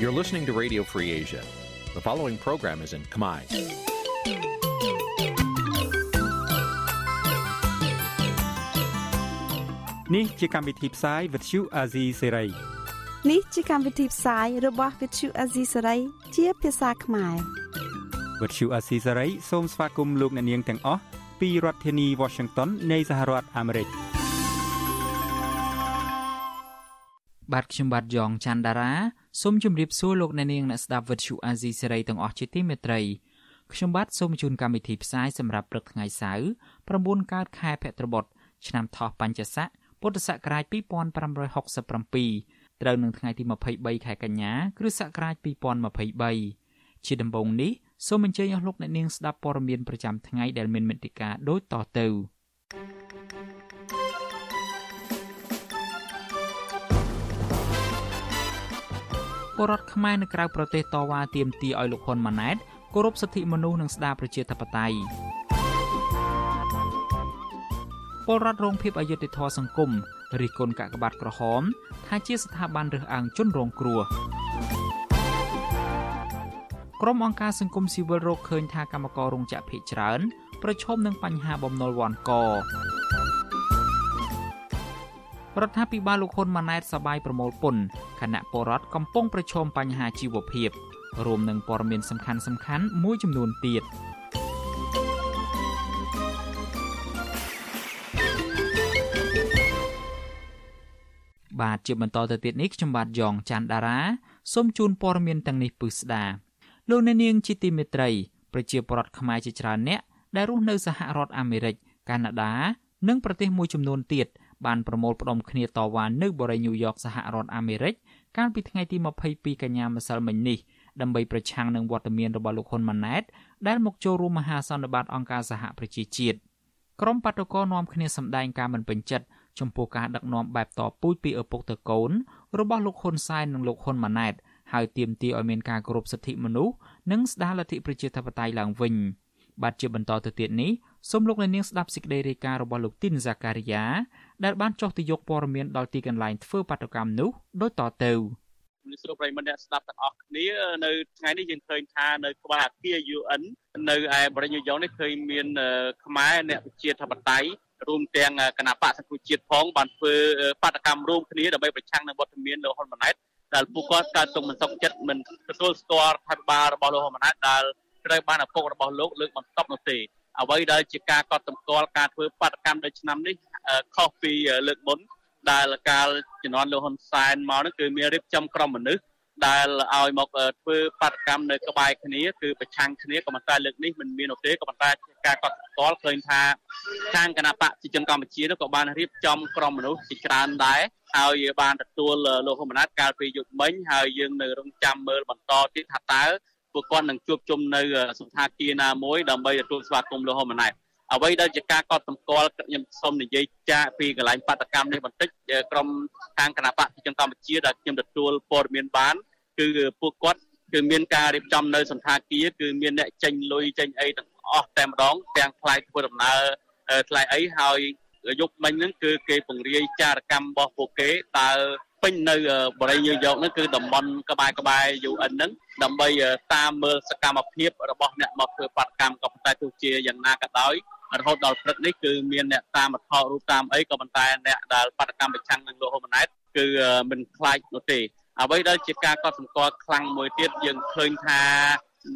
You're listening to Radio Free Asia. The following program is in Khmer. នេះជាកម្មវិធីផ្សាយ Vuthu Azizi Serai នេះជាកម្មវិធីផ្សាយរបស់ Vuthu Azizi Serai ជាភាសាខ្មែរ Vuthu Azizi Serai សូមស្វាគមន៍លោកអ្នកនាងទាំងអស់ពីរដ្ឋធានី Washington នៃសហរដ្ឋអាមេរិកបាទខ្ញុំបាទយ៉ងច័ន្ទដារា សូមជម្រាបសួរលោកអ្នកនាងអ្នកស្ដាប់ Vuthu Azizi Serai ទាំងអស់ជាទីមេត្រីខ្ញុំបាទសូមជូនកម្មវិធីផ្សាយសម្រាប់ព្រឹកថ្ងៃសៅរ៍9កើតខែភទ្របទឆ្នាំថោះបัญចស័កពុទ្ធសករាជ2567ត្រូវនឹងថ្ងៃទី23ខែកញ្ញាគ្រិស្តសករាជ2023ជាដំបូងនេះសូមអញ្ជើញអស់លោកអ្នកនាងស្ដាប់ព័ត៌មានប្រចាំថ្ងៃដែលមានមេត្តាដូចតទៅ ពលរដ្ឋខ្មែរនៅក្រៅប្រទេសតវ៉ាទាមទារឲ្យលោកហ៊ុនម៉ាណែតគោរពសិទ្ធិមនុស្សនិងស្ដារប្រជាធិបតេយ្យពលរដ្ឋរងភាពអយុត្តិធម៌សង្គមរិះគន់កាកបាទក្រហម ថាជាស្ថាប័នរើសអើងជនរងគ្រោះក្រុមអង្គការសង្គមស៊ីវិលរកឃើញថាកម្មកររោងចក្រភ ieck ច្រើន ប្រឈមនឹងបញ្ហាបំណុលវ៉ាន់ក រដ្ឋាភិបាលលោកហ៊ុនម៉ាណែតសបាយប្រមូលពន្ធគណៈពលរដ្ឋកំពុងប្រឈមបញ្ហាជីវភាពរួមនឹងព័ត៌មានសំខាន់សំខាន់មួយចំនួនទៀតបាទជាបន្តទៅទៀតនេះខ្ញុំបាទយ៉ងច័ន្ទដារាសូមជូនព័ត៌មានទាំងនេះពឹស្ដាលោកអ្នកនាងជាទីមេត្រីប្រជាពលរដ្ឋខ្មែរជាច្រើនអ្នកដែលរស់នៅសហរដ្ឋអាមេរិកកាណាដា និងប្រទេសមួយចំនួនទៀត បានប្រមូលផ្ដុំគ្នាតវ៉ានៅបរិយាញូវយ៉កសហរដ្ឋអាមេរិកកាលពីថ្ងៃទី22កញ្ញាម្សិលមិញនេះដើម្បីប្រឆាំងនឹងវត្តមានរបស់លោកហ៊ុនម៉ាណែតដែលមកចូលរួមមហាសន្និបាតអង្គការសហប្រជាជាតិក្រុមបាតុករនាំគ្នាសម្ដែងការមិនពេញចិត្តចំពោះការដឹកនាំបែបតពូជពីឪពុកទៅកូន របស់លោកហ៊ុនសែននិងលោកហ៊ុនម៉ាណែតហើយទាមទារឲ្យមានការគោរពសិទ្ធិមនុស្សនិងស្ដារលទ្ធិប្រជាធិបតេយ្យឡើងវិញបាទជាបន្តទៅទៀតនេះសូមលោកអ្នកនាងស្ដាប់សេចក្តីរាយការណ៍របស់លោកទីនហ្សាការីយ៉ា ដែលបានចុះទៅយកព័ត៌មានដល់ទីកន្លែងធ្វើបាតុកម្មនោះដូចតទៅមនុស្សប្រិមត្តអ្នកស្ដាប់ទាំងអស់គ្នានៅថ្ងៃនេះយើងឃើញថានៅក្បែរអគារ UN នៅឯបរិយាយ៉ងនេះឃើញមានខ្មែរអ្នកប្រជាធិបតេយ្យរួមទាំងគណៈបកសង្គ្រោះជាតិផងបានធ្វើបាតកម្មរួមគ្នាដើម្បីប្រឆាំងនឹងវត្តមានលោកហ៊ុនម៉ាណែតដែលពួកគាត់កើតទុកមិនសុខចិត្តមិនទទួលស្គាល់រដ្ឋាភិបាលរបស់លោកហ៊ុនម៉ាណែតដែលត្រូវបានឪពុករបស់លោកលើកបន្ទប់នោះទេអ្វីដែលជាការកត់សម្គាល់ការធ្វើបាតកម្មដូចឆ្នាំនេះ ខុសពីលើកមុនដែលកាលជំនាន់លោកហ៊ុនសែនមកនោះគឺមានរៀបចំក្រុមមនុស្សដែលឲ្យមកធ្វើបាតកម្មនៅក្បែរគ្នាគឺប្រឆាំងគ្នាក៏ប៉ុន្តែលើកនេះមិនមាននោះទេក៏ប៉ុន្តែការកត់សម្គាល់ឃើញថាខាងគណៈបកប្រជាជនកម្ពុជានោះក៏បានរៀបចំក្រុមមនុស្សជាច្រើនដែរហើយបានទទួលលោកហ៊ុនម៉ាណែតកាលពីយុគមិញហើយយើងនៅរងចាំមើលបន្តទៀតថាតើពួកគាត់នឹងជួបជុំនៅសន្តាគារណាមួយដើម្បីទទួលស្វាគមន៍លោកហ៊ុនម៉ាណែត អ្វីដែលជាការកត់សម្គាល់ខ្ញុំសូមនិយាយចាកពីកន្លែងបាតកម្មនេះបន្តិចក្រុមខាងគណៈបកប្រជាជនកម្ពុជាដែលខ្ញុំទទួលព័ត៌មានបាន គឺពួកគាត់គឺមានការរៀបចំនៅសន្តាគារគឺមានអ្នកចេញលុយចេញអីទាំងអស់តែម្ដងទាំងថ្លៃធ្វើដំណើរថ្លៃអីហើយយប់មិញហ្នឹងគឺគេពង្រាយចារកម្មរបស់ពួកគេតើពេញនៅបរិយាយកហ្នឹងគឺតំបន់ក្បែរក្បែរ UN ហ្នឹងដើម្បីតាមមើលសកម្មភាពរបស់អ្នកមកធ្វើបាតកម្មក៏ប៉ុន្តែទោះជាយ៉ាងណាក៏ដោយ រហូតដល់ព្រឹកនេះគឺមានអ្នកតាមថតរូបតាមអីក៏ប៉ុន្តែអ្នកដែលបាតកម្មប្រឆាំងនឹងលោកហ៊ុនម៉ាណែតគឺមិនខ្លាចនោះទេអ្វីដែលជាការកត់សម្គាល់ខ្លាំងមួយទៀតយើងឃើញថា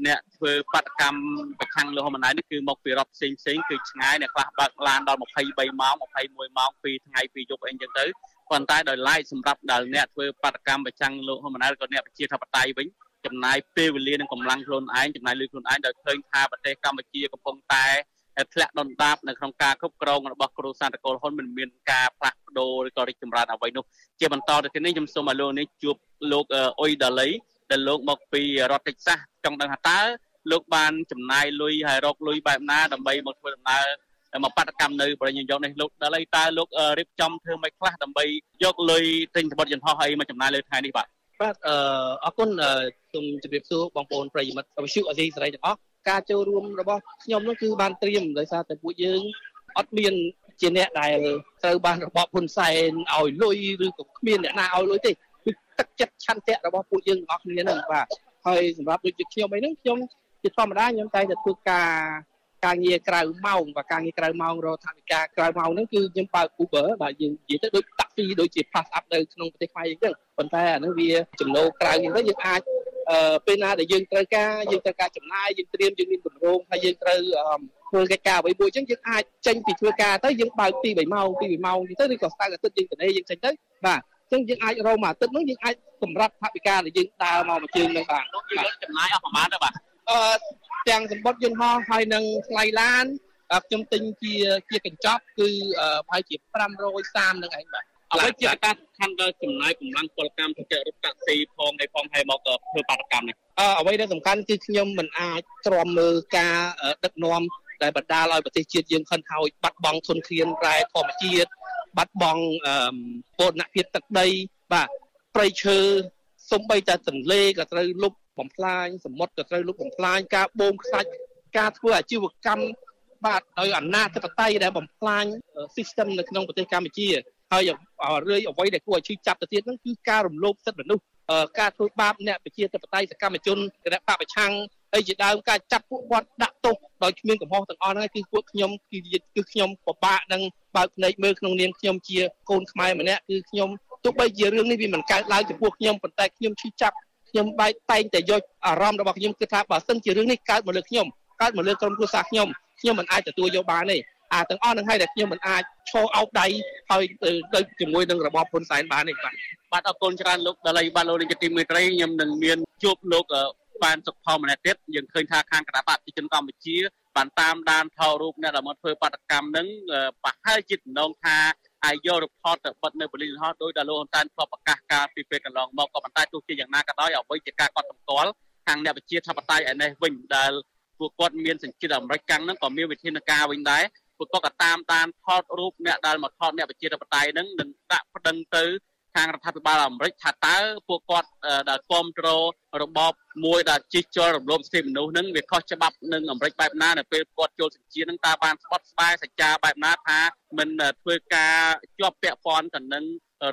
អ្នកធ្វើបាតកម្មប្រឆាំងលោកហ៊ុនម៉ាណែតនេះគឺមកពីរដ្ឋផ្សេងផ្សេងគឺឆ្ងាយអ្នកខ្លះបើកឡានដល់23ម៉ោង21ម៉ោងពីថ្ងៃពីយប់អីចឹងទៅប៉ុន្តែដោយឡែកសម្រាប់ដល់អ្នកធ្វើបាតកម្មប្រឆាំងលោកហ៊ុនម៉ាណែតក៏អ្នកប្រជាធិបតេយ្យវិញចំណាយពេលវេលានិងកម្លាំងខ្លួនឯងចំណាយលុយខ្លួនឯងដោយឃើញថាប្រទេសកម្ពុជាកំពុងតែ ធ្លាក់ដុនដាបនៅក្នុងការគ្រប់គ្រងរបស់គ្រូសាន្តកុលហ៊ុនមិនមានការផ្លាស់ប្ដូរឬក៏រីកចម្រើនអ្វីនោះជាបន្តទៅទៀតនេះខ្ញុំសូមឲ្យលោកនេះជួបលោកអ៊ុយដាលីដែលលោកមកពីរដ្ឋតិចសាសចង់ដឹងថាតើលោកបានចំណាយលុយហើយរកលុយបែបណាដើម្បីមកធ្វើដំណើរមកបាតកម្មនៅប្រញ្ញាយកនេះលោកដល់ហើយតើលោករៀបចំធ្វើមិនខ្លះដើម្បីយកលុយទិញសម្បត្តិយន្តហោះអីមកចំណាយលើថ្ងៃនេះបាទបាទអរគុណសូមជម្រាបសួរបងប្អូនប្រិយមិត្តវិទ្យុអសីសេរីទាំងអស់ ការចូលរួមរបស់ខ្ញុំនោះគឺបានត្រៀមដោយសារតែពួកយើងអត់មានជាអ្នកដែលត្រូវបានរបបហ៊ុនសែនឲ្យលុយឬក៏គ្មានអ្នកណាឲ្យលុយទេទឹកចិត្តឆន្ទៈរបស់ពួកយើងទាំងអស់គ្នាហ្នឹងបាទហើយសម្រាប់ដូចជាខ្ញុំអីហ្នឹងខ្ញុំជាធម្មតាខ្ញុំតែតែធ្វើការការងារក្រៅម៉ោង và ការងារក្រៅម៉ោងរកថវិកាក្រៅម៉ោងហ្នឹងគឺខ្ញុំបើក Uber បាទយើងនិយាយទៅដូចតាក់ស៊ីដូចជា pass up នៅក្នុងប្រទេសខ្មែរអញ្ចឹងប៉ុន្តែអាហ្នឹងវាចំណូលក្រៅអញ្ចឹងយើងអាចអឺ ពេលណាដែលយើងត្រូវការយើងត្រូវការចំណាយយើងត្រៀមយើងមានគម្រោងហើយយើងត្រូវធ្វើកិច្ចការអ្វីមួយអញ្ចឹងយើងអាចចេញពីធ្វើការទៅយើងបើកពី3ម៉ោងពី3ម៉ោងទៅឬក៏ស្តៅអាទិត្យយើងទៅយើងចេញទៅបាទអញ្ចឹងយើងអាចរកមួយអាទិត្យនោះយើងអាចសម្រាប់ថវិកាដែលយើងដើរមកមួយជើងនឹងបានយើងចំណាយអស់ប្រហែលទៅបាទអឺទាំងសម្បត្តិយន្តហោះហើយនិងថ្លៃឡានខ្ញុំទិញជាជាកញ្ចប់គឺប្រហែលជា530នឹងឯងបាទ អ្វីជាការសំខាន់ដល់ចំណាយកម្លាំងពលកម្មទៅរត់តាក់ស៊ីផងឯផងហើយមកធ្វើបាតកម្មនេះអឺអ្វីដែលសំខាន់គឺខ្ញុំមិនអាចទ្រាំមើលការដឹកនាំដែលបណ្ដាលឲ្យប្រទេសជាតិយើងខិនហោចបាត់បង់ធនធានរ៉ែធម្មជាតិបាត់បង់ពតនភាពទឹកដីបាទព្រៃឈើសំបីតែទន្លេក៏ត្រូវលុបបំផ្លាញសមុទ្រក៏ត្រូវលុបបំផ្លាញការបូមខ្សាច់ការធ្វើអាជីវកម្មបាទដោយអំណាចធិបតេយ្យដែលបំផ្លាញ system នៅក្នុងប្រទេសកម្ពុជា ហើយរឿយអ្វីដែលគួរឲ្យឈឺចាប់ទៅទៀតហ្នឹងគឺការរំលោភសិទ្ធិមនុស្សការធ្វើបាបអ្នកប្រជាធិបតេយ្យសកម្មជនគណៈបពប្រឆាំងហើយជាដើមការចាប់ពួកគាត់ដាក់ទោសដោយគ្មានកំហុសទាំងអស់ហ្នឹងគឺពួកខ្ញុំគឺគឺខ្ញុំពិបាកនឹងបើកភ្នែកមើលក្នុងនាមខ្ញុំជាកូនខ្មែរម្នាក់គឺខ្ញុំទោះបីជារឿងនេះវាមិនកើតឡើងចំពោះខ្ញុំប៉ុន្តែខ្ញុំឈឺចាប់ខ្ញុំបែកតែងតែយកអារម្មណ៍របស់ខ្ញុំគឺថាបើសិនជារឿងនេះកើតមកលើខ្ញុំកើតមកលើក្រុមគ្រួសារខ្ញុំខ្ញុំមិនអាចទទួលយកបានទេ អាទាំងអស់នឹងហើយដែលខ្ញុំមិនអាចឈរអោបដៃហើយទៅជាមួយនឹងរបបហ៊ុនសែនបានទេបាទបាទអរគុណច្រើនលោកដលៃបាទលោកនាយកទីមេត្រីខ្ញុំនឹងមានជួបលោកបានសុខផលម្នាក់ទៀតយើងឃើញថាខាងគណៈបកប្រជាជនកម្ពុជាបានតាមដានថតរូបអ្នកដែលមកធ្វើបាតកម្មនឹងប្រហែលជាដំណងថាអាចយករូបថតទៅបិទនៅប៉ូលីសហោះដោយដែលលោកហ៊ុនសែនធ្លាប់ប្រកាសការពីពេលកន្លងមកក៏ប៉ុន្តែទោះជាយ៉ាងណាក៏ដោយអ្វីជាការកត់សម្គាល់ខាងអ្នកវិជាធិបតេយ្យឯនេះវិញដែលពួកគាត់មានសញ្ជាតិអាមេរិកកាំងហ្នឹងក៏មានវិធានការវិញដែរ ពួកគាត់ក៏តាមដានថតរូបអ្នកដែលមកថតអ្នកវិជាធិបតេយ្យហ្នឹងនឹងដាក់ប្តឹងទៅខាងរដ្ឋាភិបាលអាមេរិកថាតើពួកគាត់ដែលគ្រប់គ្រងរបបមួយដែលជិះជាល់រំលោភសិទ្ធិមនុស្សនឹងវាខុសច្បាប់នឹងអាមេរិកបែបណានៅពេលគាត់ចូលសញ្ជាតិនឹងតើបានស្បត់ស្បាយសច្ចាបែបណាថាមិនធ្វើការជាប់ពាក់ព័ន្ធទៅនឹង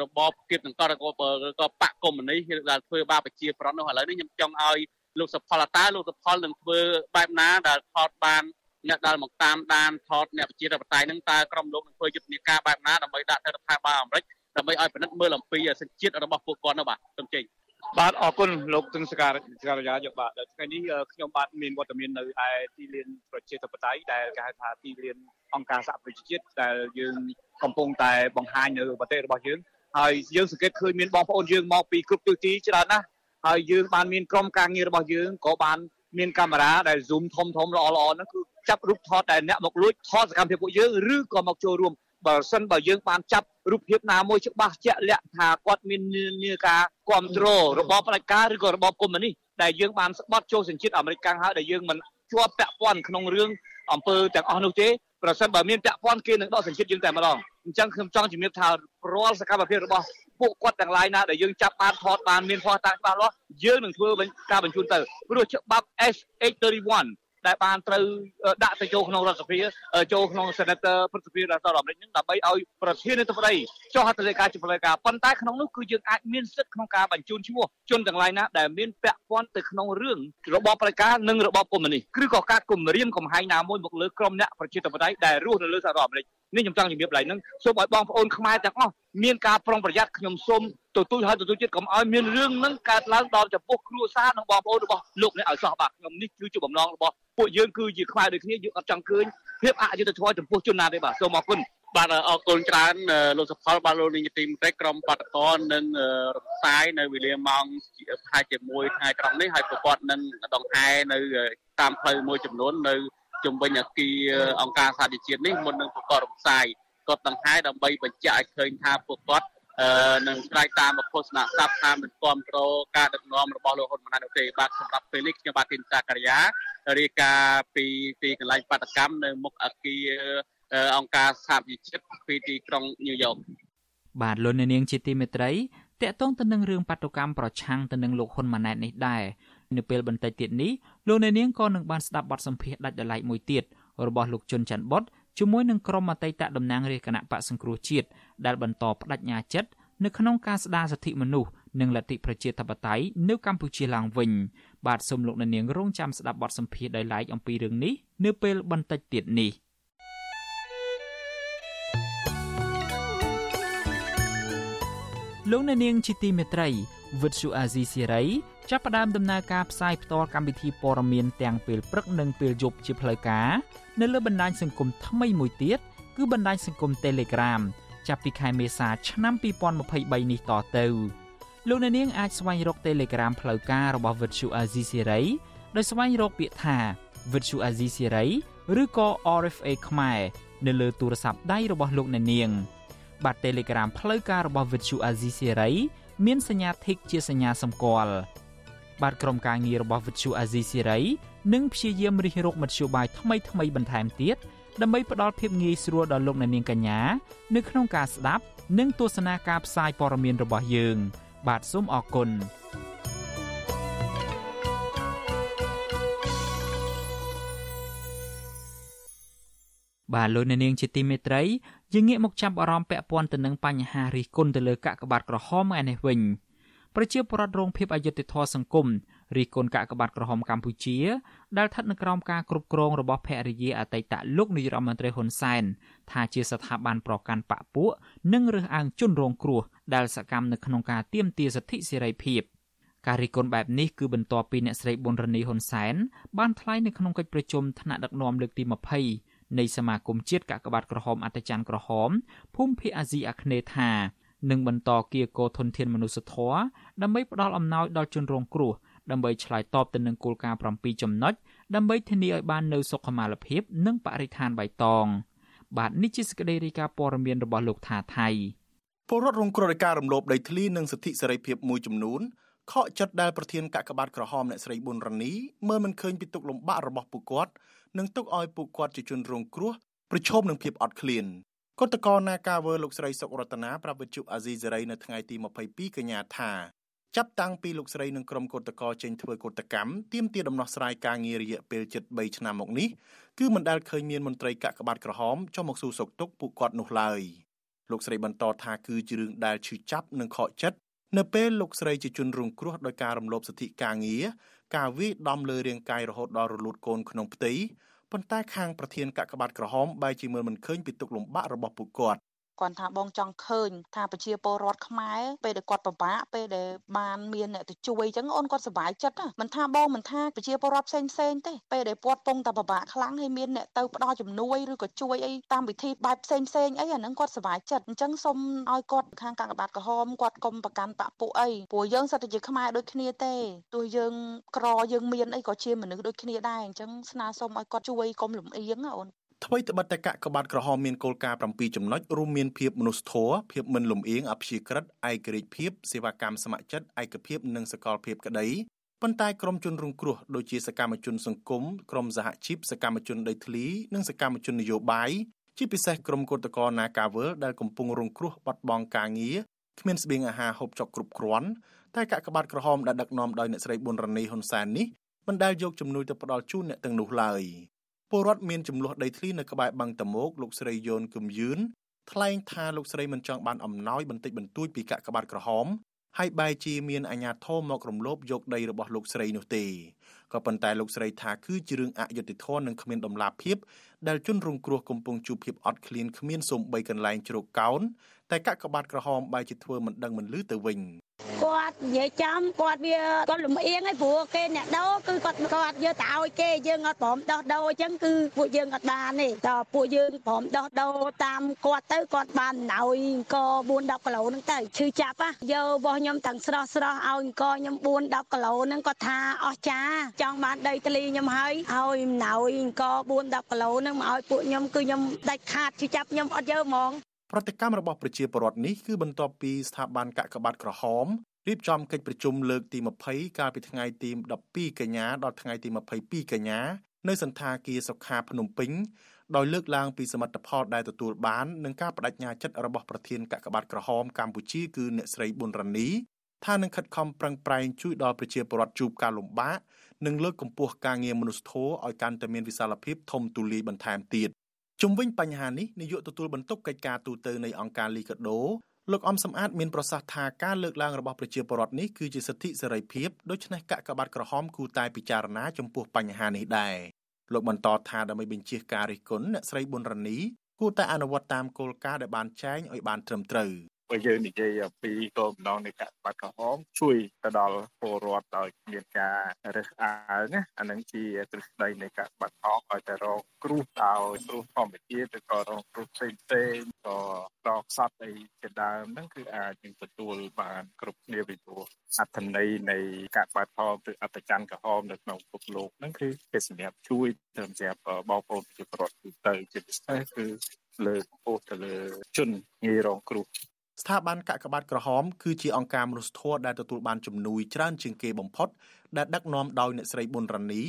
របបគៀបនឹងក៏ក៏បកកុម្មុយនីសដែលធ្វើបាបប្រជាប្រដ្ឋនោះឥឡូវនេះខ្ញុំចង់ឲ្យលោកសុផលតាលោកសុផលនឹងធ្វើបែបណាដែលថតបាន អ្នកដែលមកតាមដានថតអ្នកប្រជាធិបតេយ្យនឹងតើក្រុមលោកនឹងធ្វើយុទ្ធនាការបែបណាដើម្បីដាក់ទៅរដ្ឋាភិបាលអាមេរិកដើម្បីឲ្យពិនិត្យមើលអំពីសញ្ជាតិរបស់ពួកគាត់នោះបាទសូមចេញបាទអរគុណលោកទឹងសការសការយាយកបាទថ្ងៃនេះខ្ញុំបាទមានវត្តមាននៅឯទីលានប្រជាធិបតេយ្យដែលគេហៅថាទីលានអង្គការសហប្រជាជាតិដែលយើងកំពុងតែបង្ហាញនៅប្រទេសរបស់យើងហើយយើងសង្កេតឃើញមានបងប្អូនយើងមកពីគ្រប់ទិសទីច្រើនណាស់ហើយយើងបានមានក្រុមការងាររបស់យើងក៏បានមានកាមេរ៉ាដែល zoom ធំធំល្អល្អហ្នឹងគឺ ចាប់រូបថតដែលអ្នកមកលួចថតសកម្មភាពពួកយើងឬក៏មកចូលរួមបើសិនបើយើងបានចាប់រូបភាពណាមួយច្បាស់ជាក់លាក់ថាគាត់មាននាការគ្រប់គ្រងរបបផ្ដាច់ការឬក៏របបកុម្មុយនីសដែលយើងបានស្បត់ចូលសញ្ជាតិអាមេរិកកាំងហើយដែលយើងមិនជាប់ពាក់ព័ន្ធក្នុងរឿងអង្គើទាំងអស់នោះទេប្រសិនបើមានពាក់ព័ន្ធគេនឹងដកសញ្ជាតិយើងតែម្ដងអញ្ចឹងខ្ញុំចង់ជំរាបថារាល់សកម្មភាពរបស់ពួកគាត់ទាំងឡាយណាដែលយើងចាប់បានថតបានមានភ័ស្តុតាងច្បាស់លាស់យើងនឹងធ្វើការបញ្ជូនទៅព្រោះច្បាប់ S831 ដែលបានត្រូវដាក់ទៅចូលក្នុងរដ្ឋសភាចូលក្នុង Senator ព្រឹទ្ធសភារដ្ឋអាមេរិកនឹងដើម្បីឲ្យប្រធានាធិបតីចុះហត្ថលេខាជំរុញការប៉ុន្តែក្នុងនោះគឺយើងអាចមានសិទ្ធិក្នុងការបញ្ជូនឈ្មោះជនទាំងឡាយណាដែលមានពាក់ព័ន្ធទៅក្នុងរឿងរបបប្រជាការនិងរបបកុម្មុយនីសឬក៏ការគំរាមកំហែងណាមួយមកលើក្រុមអ្នកប្រជាធិបតេយ្យដែលរស់នៅលើសហរដ្ឋអាមេរិក នេះខ្ញុំចង់ជំរាបឡើងនឹងសូមឲ្យបងប្អូនខ្មែរទាំងអស់មានការប្រុងប្រយ័ត្នខ្ញុំសូមទទូចឲ្យទទូចទៀតកុំឲ្យមានរឿងហ្នឹងកើតឡើងដល់ចំពោះគ្រួសារនិងបងប្អូនរបស់លោកអ្នកឲ្យសោះបាទខ្ញុំនេះគឺជាបំណងរបស់ពួកយើងគឺជាខ្មែរដូចគ្នាយើងអត់ចង់ឃើញភាពអយុត្តិធម៌ចំពោះជនណាទេបាទសូមអរគុណបាទអរគុណច្រើនលោកសុផលបាទលោកនាយកទីមេត្រីក្រុមបដកននឹងរំសាយនៅវេលាម៉ោងប្រហែលជាមួយថ្ងៃត្រង់នេះហើយប្រព័ន្ធនឹងដងហែនៅតាមផ្លូវមួយចំនួននៅ ជំវិញអគារអង្គការសហប្រជាជាតិនេះមុននឹងប្រកបរំសាយគាត់ដង្ហែដើម្បីបញ្ជាក់ឲ្យឃើញថាពួកគាត់នឹងស្រែកតាមឃោសនាស័ព្ទថាមិនគ្រប់គ្រងការដឹកនាំរបស់លោកហ៊ុនម៉ាណែតនោះទេបាទសម្រាប់ពេលនេះខ្ញុំបាទទីនសាករិយារាយការណ៍ពីទីកន្លែងបាតកម្មនៅមុខអគារអង្គការសហប្រជាជាតិពីទីក្រុងញូវយ៉កបាទលោកនាងជាទីមេត្រីតកតងទៅនឹងរឿងបាតុកម្មប្រឆាំងទៅនឹងលោកហ៊ុនម៉ាណែតនេះដែរនៅពេលបន្តិចទៀតនេះ លោកអ្នកនាងក៏នឹងបានស្ដាប់បទសម្ភាសន៍ដាច់ដライមួយទៀតរបស់លោកជុនច័ន្ទបុតជាមួយនឹងក្រុមអតីតតំណាងរាជគណៈបកសង្គ្រោះជាតិដែលបន្តបដិញ្ញាចិត្តនៅក្នុងការស្ដារសិទ្ធិមនុស្សនិងលទ្ធិប្រជាធិបតេយ្យនៅកម្ពុជាឡើងវិញបាទសូមលោកអ្នកនាងរងចាំស្ដាប់បទសម្ភាសន៍ដោយឡែកអំពីរឿងនេះនៅពេលបន្តិចទៀតនេះលោកអ្នកនាងជាទីមេត្រីវិទ្យុអាស៊ីសេរី ចាប់ផ្ដើមដំណើរការផ្សាយផ្ទាល់កម្មវិធីព័ត៌មានទាំងពេលព្រឹកនិងពេលយប់ជាផ្លូវការនៅលើបណ្ដាញសង្គមថ្មីមួយទៀតគឺបណ្ដាញសង្គម Telegram ចាប់ពីខែមេសាឆ្នាំ2023នេះតទៅលោកអ្នកនាងអាចស្វែងរក Telegram ផ្លូវការរបស់ Virtual Azizi Serai ដោយស្វែងរកពាក្យថា Virtual Azizi Serai ឬក៏ RFA ខ្មែរនៅលើទូរស័ព្ទដៃរបស់លោកអ្នកនាង បាទ Telegram ផ្លូវការរបស់ Virtual Azizi Serai មានសញ្ញា Tick ជាសញ្ញាសម្គាល់ បាទក្រុមការងាររបស់ Virtual Azizi Serai នឹងព្យាយាមរិះរកមធ្យោបាយថ្មីៗបន្ថែមទៀតដើម្បីផ្ដល់ភាពងាយស្រួលដល់លោកអ្នកនាងកញ្ញានៅក្នុងការស្ដាប់និងទស្សនាការផ្សាយព័ត៌មានរបស់យើង បាទសូមអរគុណបាទលោកអ្នកនាងជាទីមេត្រីយើងងាកមកចាប់អារម្មណ៍ពាក់ព័ន្ធទៅនឹងបញ្ហារិះគន់ទៅលើកាកបាទក្រហមឯនេះវិញ ប្រជាពលរដ្ឋរងភាពអយុត្តិធម៌សង្គមរិះគន់កាកបាទក្រហមកម្ពុជា ដែលស្ថិតនៅក្រោមការគ្រប់គ្រងរបស់ភរិយាអតីតលោកនាយរដ្ឋមន្ត្រីហ៊ុនសែនថាជាស្ថាប័នប្រកាន់បកពួកនិងរើសអើងជនរងគ្រោះដែលសកម្មនៅក្នុងការទាមទារសិទ្ធិសេរីភាពការរិះគន់បែបនេះគឺបន្ទាប់ពីអ្នកស្រីប៊ុនរនីហ៊ុនសែនបានថ្លែងនៅក្នុងកិច្ចប្រជុំថ្នាក់ដឹកនាំលើកទី20នៃសមាគមជាតិកាកបាទក្រហមអត្តច័ន្ទក្រហមភូមិភាគអាស៊ីអាគ្នេយ៍ថា នឹងបន្តគៀកោធនធានមនុស្សធម៌ដើម្បីផ្ដល់អំណោយដល់ជនរងគ្រោះដើម្បីឆ្លើយតបទៅនឹងគោលការណ៍7ចំណុចដើម្បីធានាឲ្យបាននូវសុខុមាលភាព និងបរិស្ថានបៃតង បាទនេះជាសេចក្តីរាយការណ៍ព័ត៌មានរបស់លោកថាថៃពលរដ្ឋរងគ្រោះដោយការរំលោភដីធ្លីនិងសិទ្ធិសេរីភាពមួយចំនួនខកចិត្តដែលប្រធានកាកបាទក្រហមអ្នកស្រីប៊ុនរ៉ានីមើលមិនឃើញពីទុកលំបាករបស់ពួកគាត់និងទុកឲ្យពួកគាត់ជាជនរងគ្រោះប្រឈមនឹងភាពអត់ឃ្លាន កតកោណាការវើលោកស្រីសុករតនាប្រាប់វិទ្យុអាស៊ីសេរីនៅថ្ងៃទី22កញ្ញាថាចាប់តាំងពីលោកស្រីនិងក្រុមកោតក្រចេញធ្វើកោតកម្មទាមទារដំណោះស្រាយការងាររយៈពេលជិត3ឆ្នាំមកនេះគឺមិនដែលឃើញមានមន្ត្រីកាកបាទក្រហមចុះមកសួរសុខទុក្ខពួកគាត់នោះឡើយលោកស្រីបន្តថាគឺជារឿងដែលឈឺចាប់និងខកចិត្តនៅពេលលោកស្រីជាជនរងគ្រោះដោយការរំលោភសិទ្ធិការងារការវាយដំលើរាងកាយរហូតដល់រលូតកូនក្នុងផ្ទៃ ប៉ុន្តែខាងប្រធានកាកបាទក្រហមបែរជាមើលមិនឃើញពីទុកលំបាករបស់ពួកគាត់ គាត់ថាបងចង់ឃើញថាប្រជាពលរដ្ឋខ្មែរពេលដែលគាត់ពិបាកពេលដែលបានមានអ្នកទៅជួយអញ្ចឹងអូនគាត់សុបាយចិត្តមិនថាបងមិនថាប្រជាពលរដ្ឋផ្សេងផ្សេងទេពេលដែលគាត់ពងតែពិបាកខ្លាំងហើយមានអ្នកទៅផ្ដល់ជំនួយឬក៏ជួយអីតាមវិធីបែបផ្សេងផ្សេងអីអាហ្នឹងគាត់សុបាយចិត្តអញ្ចឹងសូមឲ្យគាត់ខាងកាកបាទក្រហមគាត់កុំប្រកាន់បពពួកអីព្រោះយើងសិតតែជាខ្មែរដូចគ្នាទេទោះយើងក្រយើងមានអីក៏ជាមនុស្សដូចគ្នាដែរអញ្ចឹងស្នើសុំឲ្យគាត់ជួយកុំលំអៀងអូន ថ្មីត្បិតតែកាកបាទក្រហមមានគោលការណ៍7ចំណុចរួមមានភាពមនុស្សធម៌ភាពមិនលំអៀងអព្យាក្រឹតឯករាជ្យភាពសេវាកម្មស្ម័គ្រចិត្តឯកភាពនិងសកលភាពក្តីប៉ុន្តែក្រមជនរងគ្រោះដូចជាសកម្មជនសង្គមក្រមសហជីពសកម្មជនដីធ្លីនិងសកម្មជននយោបាយជាពិសេសក្រមកោតក្រនាការវលដែលកំពុងរងគ្រោះបាត់បង់ការងារគ្មានស្បៀងអាហារហូបចុកគ្រប់គ្រាន់តែកាកបាទក្រហមដែលដឹកនាំដោយអ្នកស្រីប៊ុនរ៉ានីហ៊ុនសែននេះមិនដែលយកជំនួយទៅផ្ដល់ជូនអ្នកទាំងនោះឡើយ ពលរដ្ឋមានចំនួនដីធ្លីនៅក្បែរបឹងតមោកលោកស្រីយ៉ូនគឹមយឿនថ្លែងថាលោកស្រីមិនចង់បានអំណោយបន្តិចបន្តួចពីកាកបាទក្រហមហើយបែរជាមានអាជ្ញាធរមករំលោភយកដីរបស់លោកស្រីនោះទេក៏ប៉ុន្តែលោកស្រីថាគឺជារឿងអយុត្តិធម៌និងគ្មានដំណាភាពដែលជនរងគ្រោះកំពុងជួបភាពអត់ឃ្លានគ្មានសូម្បីកន្លែងជ្រកកោន តែកាកបាទក្រហមបែរជាធ្វើមិនដឹងមិនលឺទៅវិញគាត់និយាយចំគាត់វាគាត់លំអៀងហើយព្រោះគេអ្នកដោគឺគាត់គាត់យកទៅឲ្យគេយើងអត់ព្រមដោះដូរអញ្ចឹងគឺពួកយើងអត់បានទេតើពួកយើងព្រមដោះដូរតាមគាត់ទៅគាត់បានណោយអង្គ4 10គីឡូហ្នឹងទៅឈឺចាប់ហ៎យករបស់ខ្ញុំទាំងស្រស់ស្រស់ឲ្យអង្គខ្ញុំ4 10គីឡូហ្នឹងគាត់ថាអស់ចាចង់បានដីធ្លីខ្ញុំហើយឲ្យណោយអង្គ4 10គីឡូហ្នឹងមកឲ្យពួកខ្ញុំគឺខ្ញុំដាច់ខាតឈឺចាប់ខ្ញុំអត់យកហ្មង ប្រតិកម្មរបស់ប្រជាពលរដ្ឋនេះគឺបន្ទាប់ពីស្ថាប័នកាកបាទក្រហមរៀបចំកិច្ចប្រជុំលើកទី20កាលពីថ្ងៃទី12កញ្ញាដល់ថ្ងៃទី22កញ្ញានៅសន្តាគារសុខាភ្នំពេញដោយលើកឡើងពីសមិទ្ធផលដែលទទួលបាននិងការបដិញ្ញាចិត្តរបស់ប្រធានកាកបាទក្រហមកម្ពុជាគឺអ្នកស្រីប៊ុនរ៉ានីថានឹងខិតខំប្រឹងប្រែងជួយដល់ប្រជាពលរដ្ឋជួបការលំបាកនិងលើកកម្ពស់ការងារមនុស្សធម៌ឲ្យកាន់តែមានវិសាលភាពធំទូលាយបន្ថែមទៀត ជុំវិញបញ្ហានេះនាយកទទួលបន្ទុកកិច្ចការទូតនៃអង្គការលីកាដូលោកអំសំអាតមានប្រសាសន៍ថាការលើកឡើងរបស់ប្រជាពលរដ្ឋនេះគឺជាសិទ្ធិសេរីភាពដូច្នេះកាកបាទក្រហមគូតែពិចារណាចំពោះបញ្ហានេះដែរលោកបន្តថាដើម្បីបញ្ជាការរិះគន់អ្នកស្រីប៊ុនរ៉ានីគួរតែអនុវត្តតាមគោលការណ៍ដែលបានចែងឲ្យបានត្រឹមត្រូវ បើយើងនិយាយអំពីគោលបំណងនៃការបដក្រហមជួយទៅដល់ពលរដ្ឋដោយមានការរើសអើងណាអានឹងជាទ្រឹស្ដីនៃការបដក្រហមឲ្យតែរងគ្រោះដោយគ្រោះធម្មជាតិឬក៏រងគ្រោះផ្សេងផ្សេងក៏ដកសត្វអីជាដើមហ្នឹងគឺអាចនឹងទទួលបានគ្រប់គ្នាពីព្រោះអត្ថន័យនៃការបដក្រហមឬអត្តច័ន្ទក្រហមនៅក្នុងពិភពលោកហ្នឹងគឺគេសម្រាប់ជួយទៅសម្រាប់បងប្អូនប្រជាពលរដ្ឋទូទៅជាពិសេសគឺលើកពោះទៅលើជនងាយរងគ្រោះ ស្ថាប័នកាកបាទក្រហមគឺជាអង្គការមនុស្សធម៌ដែលទទួលបានជំនួយច្រើនជាងគេបំផុតដែលដឹកនាំដោយអ្នកស្រីប៊ុនរ៉ានី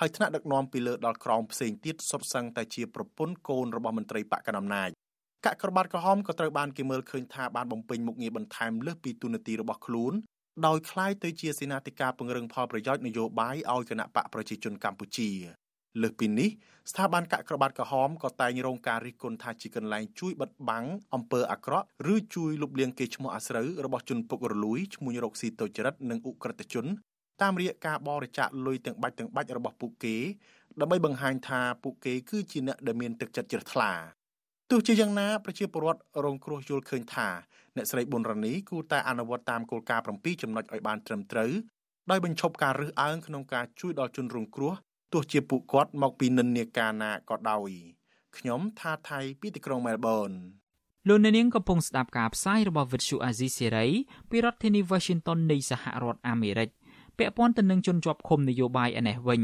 ហើយថ្នាក់ដឹកនាំពីលើដល់ក្រោមផ្សេងទៀតសុទ្ធសឹងតែជាប្រពន្ធកូនរបស់មន្ត្រីបកកណ្ដាលអំណាចកាកបាទក្រហមក៏ត្រូវបានគេមើលឃើញថាបានបំពេញមុខងារបន្ថែមលើសពីទូនាទីរបស់ខ្លួនដោយคล้ายទៅជាសេនាធិការពង្រឹងផលប្រយោជន៍នយោបាយឲ្យគណៈបកប្រជាជនកម្ពុជា លើសពីនេះស្ថាប័នកាកបាទក្រហមក៏តែងរងការរិះគន់ថាជាកន្លែងជួយបិទបាំងអំពើអាក្រក់ឬជួយលុបលាងគេឈ្មោះអាស្រូវរបស់ជនពុករលួយឈ្មោះរកស៊ីទុច្ចរិតនិងអ ுக ្រិតជន តាមរយៈការបរិច្ចាគលុយទាំងបាច់ទាំងបាច់របស់ពួកគេដើម្បីបង្ហាញថាពួកគេគឺជាអ្នកដែលមានទឹកចិត្តជ្រះថ្លាទោះជាយ៉ាងណាប្រជាពលរដ្ឋរងគ្រោះយល់ឃើញថាអ្នកស្រីប៊ុនរ៉ានីគួរតែអនុវត្តតាមគោលការណ៍7ចំណុចឲ្យបានត្រឹមត្រូវដោយបញ្ឈប់ការរើសអើងក្នុងការជួយដល់ជនរងគ្រោះ ទោះជាពួកគាត់មកពីនិន្នាការណាក៏ដោយខ្ញុំថាថៃពីទីក្រុងមែលប៊នលោកអ្នកនាងកំពុងស្ដាប់ការផ្សាយរបស់ Vuthu Azizi Serai ពីរដ្ឋធានី Washington នៃសហរដ្ឋអាមេរិកពាក់ព័ន្ធទៅនឹងជនជាប់ឃុំនយោបាយឯនេះវិញ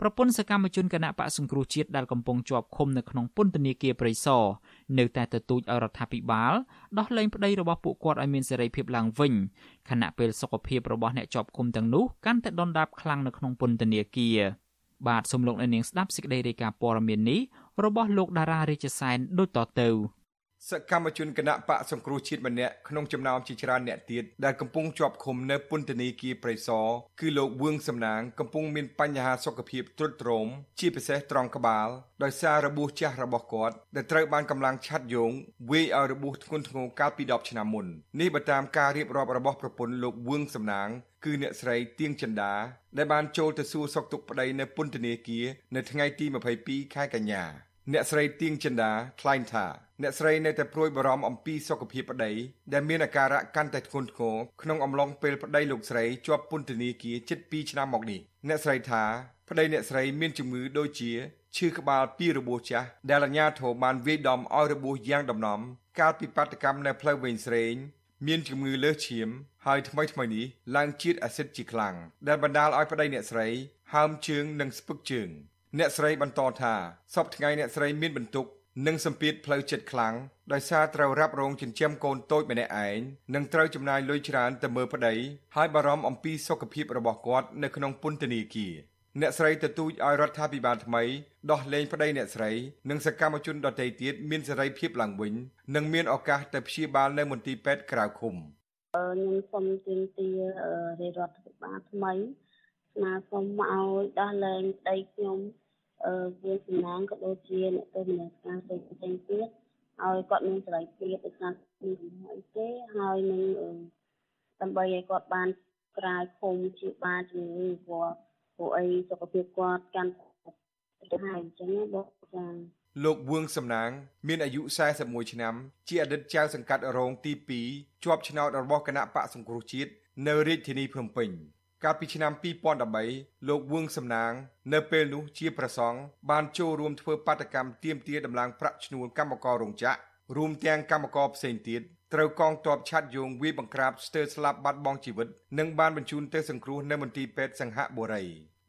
ប្រពន្ធសកម្មជនគណៈបកសង្គ្រោះជាតិដែលកំពុងជាប់ឃុំនៅក្នុងពន្ធនាគារព្រៃសរនៅតែទទូចឲ្យរដ្ឋាភិបាលដោះលែងប្តីរបស់ពួកគាត់ឲ្យមានសេរីភាពឡើងវិញខណៈពេលសុខភាពរបស់អ្នកជាប់ឃុំទាំងនោះកាន់តែដុនដាបខ្លាំងនៅក្នុងពន្ធនាគារ បាទសូមលោកអ្នកនាងស្ដាប់សេចក្តីរាយការណ៍ព័ត៌មាននេះរបស់លោកតារារាជសែនដូចតទៅ សកម្មជនគណៈបកសង្គ្រោះជាតិម្នាក់ក្នុងចំណោមជាច្រើនអ្នកទៀតដែលកំពុងជាប់ឃុំនៅពន្ធនាគារព្រៃសរគឺលោកវឿងសំណាងកំពុងមានបញ្ហាសុខភាពទ្រុឌទ្រោមជាពិសេសត្រង់ក្បាលដោយសាររបួសចាស់របស់គាត់ដែលត្រូវបានកម្លាំងឆាត់យងវាយឲ្យរបួសធ្ងន់ធ្ងរកាលពី10ឆ្នាំមុននេះបើតាមការរៀបរាប់របស់ប្រពន្ធលោកវឿងសំណាងគឺអ្នកស្រីទៀងចិន្តាដែលបានចូលទៅសួរសុខទុក្ខប្តីនៅពន្ធនាគារនៅថ្ងៃទី22ខែកញ្ញា អ្នកស្រីទៀងចិន្តាថ្លែងថាអ្នកស្រីនៅតែព្រួយបារម្ភអំពីសុខភាពប្តីដែលមានអាការៈកាន់តែធ្ងន់ធ្ងរក្នុងអំឡុងពេលប្តីលោកស្រីជាប់ពន្ធនាគារជិត2ឆ្នាំមកនេះអ្នកស្រីថាប្តីអ្នកស្រីមានជំងឺដូចជាឈឺក្បាលពីរបួសចាស់ដែលអាជ្ញាធរបានវាយដំឲ្យរបួសយ៉ាងដំណំកាលពីបាតកម្មនៅផ្លូវវែងស្រេងមានជំងឺលើសឈាមហើយថ្មីថ្មីនេះឡើងជាតិអាស៊ីតជាខ្លាំងដែលបណ្ដាលឲ្យប្តីអ្នកស្រីហើមជើងនិងស្ពឹកជើង អ្នកស្រីបន្តថាសពថ្ងៃអ្នកស្រីមានបន្ទុកនិងសម្ពាធផ្លូវចិត្តខ្លាំងដោយសារត្រូវរ៉ាប់រងចិញ្ចឹមកូនតូចម្នាក់ឯងនិងត្រូវចំណាយលុយច្រើនទៅមើលប្តីហើយបារម្ភអំពីសុខភាពរបស់គាត់នៅក្នុងពន្ធនាគារអ្នកស្រីទទូចឲ្យរដ្ឋាភិបាលថ្មីដោះលែងប្តីអ្នកស្រីនិងសកម្មជនដទៃទៀតមានសេរីភាពឡើងវិញនិងមានឱកាសទៅព្យាបាលនៅមន្ទីរពេទ្យក្រៅឃុំខ្ញុំសូមទាមទាររាជរដ្ឋាភិបាលថ្មីស្នើសុំឲ្យដោះលែងប្តីខ្ញុំអឺ វាសំណាងក៏ដូចជាអ្នកទៅមានការផ្សេងផ្សេងទៀតឲ្យគាត់មានសេរីភាពដូចថាមានកំហុសអីទេហើយនឹងដើម្បីឲ្យគាត់បានក្រាយឃុំជាបានជំងឺព្រោះព្រោះអីសុខភាពគាត់កាន់ទៅហើយអញ្ចឹងបងចាលោកវឿងសំណាង មានអាយុ41ឆ្នាំ ជាអតីតចៅសង្កាត់រងទី2ជាប់ឆ្នោតរបស់គណៈបកសង្គ្រោះជាតិនៅរាជធានីភ្នំពេញ កាលពីឆ្នាំ2013លោកវឿងសំណាង នៅពេលនោះជាប្រសង់បានចូលរួមធ្វើបាតកម្មទាមទារដំឡើងប្រាក់ឈ្នួលកម្មកររោងចក្ររួមទាំងកម្មករផ្សេងទៀតត្រូវកងទ័ពឆាត់យងវាយបង្ក្រាបស្ទើរស្លាប់បាត់បង់ជីវិតនិងបានបញ្ជូនទៅសង្គ្រោះនៅមន្ទីរពេទ្យសង្ហបុរី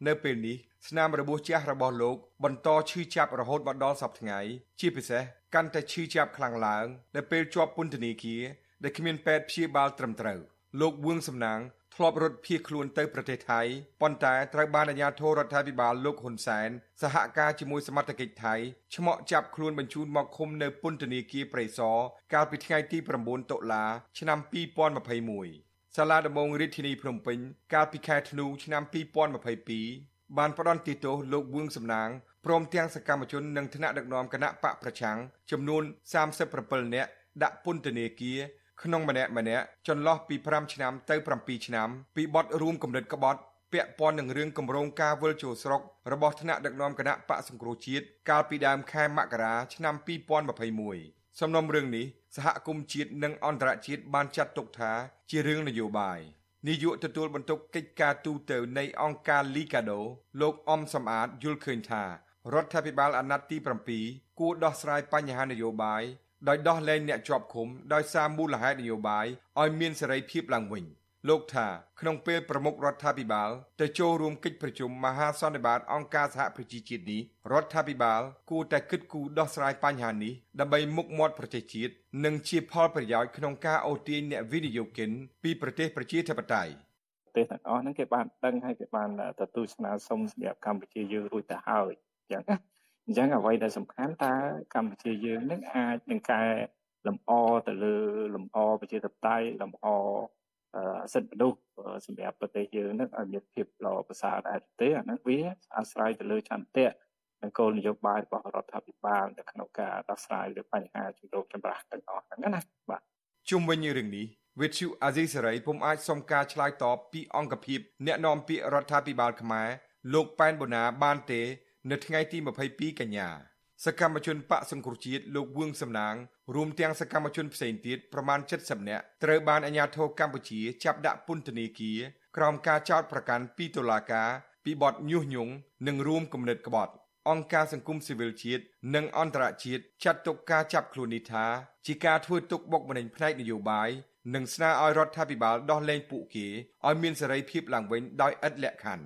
នៅពេលនេះស្នាមរបួសចាស់របស់លោកបន្តឈឺចាប់រហូតមកដល់សប្តាហ៍ថ្ងៃជាពិសេសកាន់តែឈឺចាប់ខ្លាំងឡើងនៅពេលជាប់ពន្ធនាគារដែលគ្មានពេទ្យព្យាបាលត្រឹមត្រូវលោកវឿងសំណាង ធ្លាប់រត់ភៀសខ្លួនទៅប្រទេសថៃប៉ុន្តែត្រូវបានអាជ្ញាធររដ្ឋាភិបាលលោកហ៊ុនសែនសហការជាមួយសមត្ថកិច្ចថៃឆ្មក់ចាប់ខ្លួនបញ្ជូនមកឃុំនៅពន្ធនាគារព្រៃសរកាលពីថ្ងៃទី9តុលាឆ្នាំ2021សាលាដំបងរាជធានីភ្នំពេញកាលពីខែធ្នូឆ្នាំ2022បានផ្ដន្ទាទោសលោកវឿងសំណាងព្រមទាំងសកម្មជននិងថ្នាក់ដឹកនាំគណៈបកប្រឆាំងចំនួន37នាក់ដាក់ពន្ធនាគារ ក្នុងម្នាក់ម្នាក់ចន្លោះពី5ឆ្នាំទៅ7ឆ្នាំពីបទរួមគំនិតក្បត់ពាក់ព័ន្ធនឹងរឿងគម្រោងការវិលចូលស្រុករបស់ថ្នាក់ដឹកនាំគណៈបកសង្គ្រោះជាតិកាលពីដើមខែមករាឆ្នាំ2021សំណុំរឿងនេះសហគមន៍ជាតិនិងអន្តរជាតិបានចាត់ទុកថាជារឿងនយោបាយនាយកទទួលបន្ទុកកិច្ចការទូតនៃអង្គការ Ligado លោកអំសំអាតយល់ឃើញថារដ្ឋាភិបាលអាណត្តិទី7គួរដោះស្រាយបញ្ហានយោបាយ ដោយដោះលែងអ្នកជាប់ឃុំដោយសារមូលហេតុនយោបាយឲ្យមានសេរីភាពឡើងវិញ។លោកថាក្នុងពេលប្រមុខរដ្ឋាភិបាលទៅចូលរួមកិច្ចប្រជុំមហាសន្និបាតអង្គការសហប្រជាជាតិនេះរដ្ឋាភិបាលគួរតែគិតគូរដោះស្រាយបញ្ហានេះដើម្បីមុខមាត់ប្រទេសជាតិនិងជាផលប្រយោជន៍ក្នុងការអូសទាញអ្នកវិនិយោគិនពីប្រទេសប្រជាធិបតេយ្យប្រទេសទាំងអស់ហ្នឹងគេបានដឹងហើយគេបានទទួលស្នើសុំសម្រាប់កម្ពុជាយើងរួចទៅហើយអញ្ចឹងណា អញ្ចឹងអ្វីដែលសំខាន់តើកម្ពុជាយើងនឹងអាចនឹងកែលម្អទៅលើលម្អប្រជាធិបតេយ្យលម្អសិទ្ធិមនុស្សសម្រាប់ប្រទេសយើងនឹងឲ្យមានភាពល្អប្រសើរដែរទេអាហ្នឹងវាអាស្រ័យទៅលើចន្ទៈនិងគោលនយោបាយរបស់រដ្ឋាភិបាលនៅក្នុងការដោះស្រាយលើបញ្ហាជំរងចម្រាស់ទាំងអស់ហ្នឹងណាបាទជុំវិញរឿងនេះវិទ្យុអាស៊ីសេរីពុំអាចសុំការឆ្លើយតបពីអង្គភាពអ្នកនាំពាក្យរដ្ឋាភិបាលខ្មែរលោកប៉ែនបូណាបានទេ នៅថ្ងៃទី22កញ្ញាសកម្មជនបកសង្គ្រោះជាតិលោកវឿងសំណាងរួមទាំងសកម្មជនផ្សេងទៀតប្រមាណ70នាក់ត្រូវបានអាជ្ញាធរកម្ពុជាចាប់ដាក់ពន្ធនាគារក្រោមការចោទប្រកាន់ពីតុលាការពីបទញុះញង់និងរួមគំនិតក្បត់អង្គការសង្គមស៊ីវិលជាតិនិងអន្តរជាតិចាត់ទុកការចាប់ខ្លួននេះថាជាការធ្វើទុកបុកម្នេញផ្នែកនយោបាយនិងស្នើឲ្យរដ្ឋាភិបាលដោះលែងពួកគេឲ្យមានសេរីភាពឡើងវិញដោយឥតលក្ខខណ្ឌ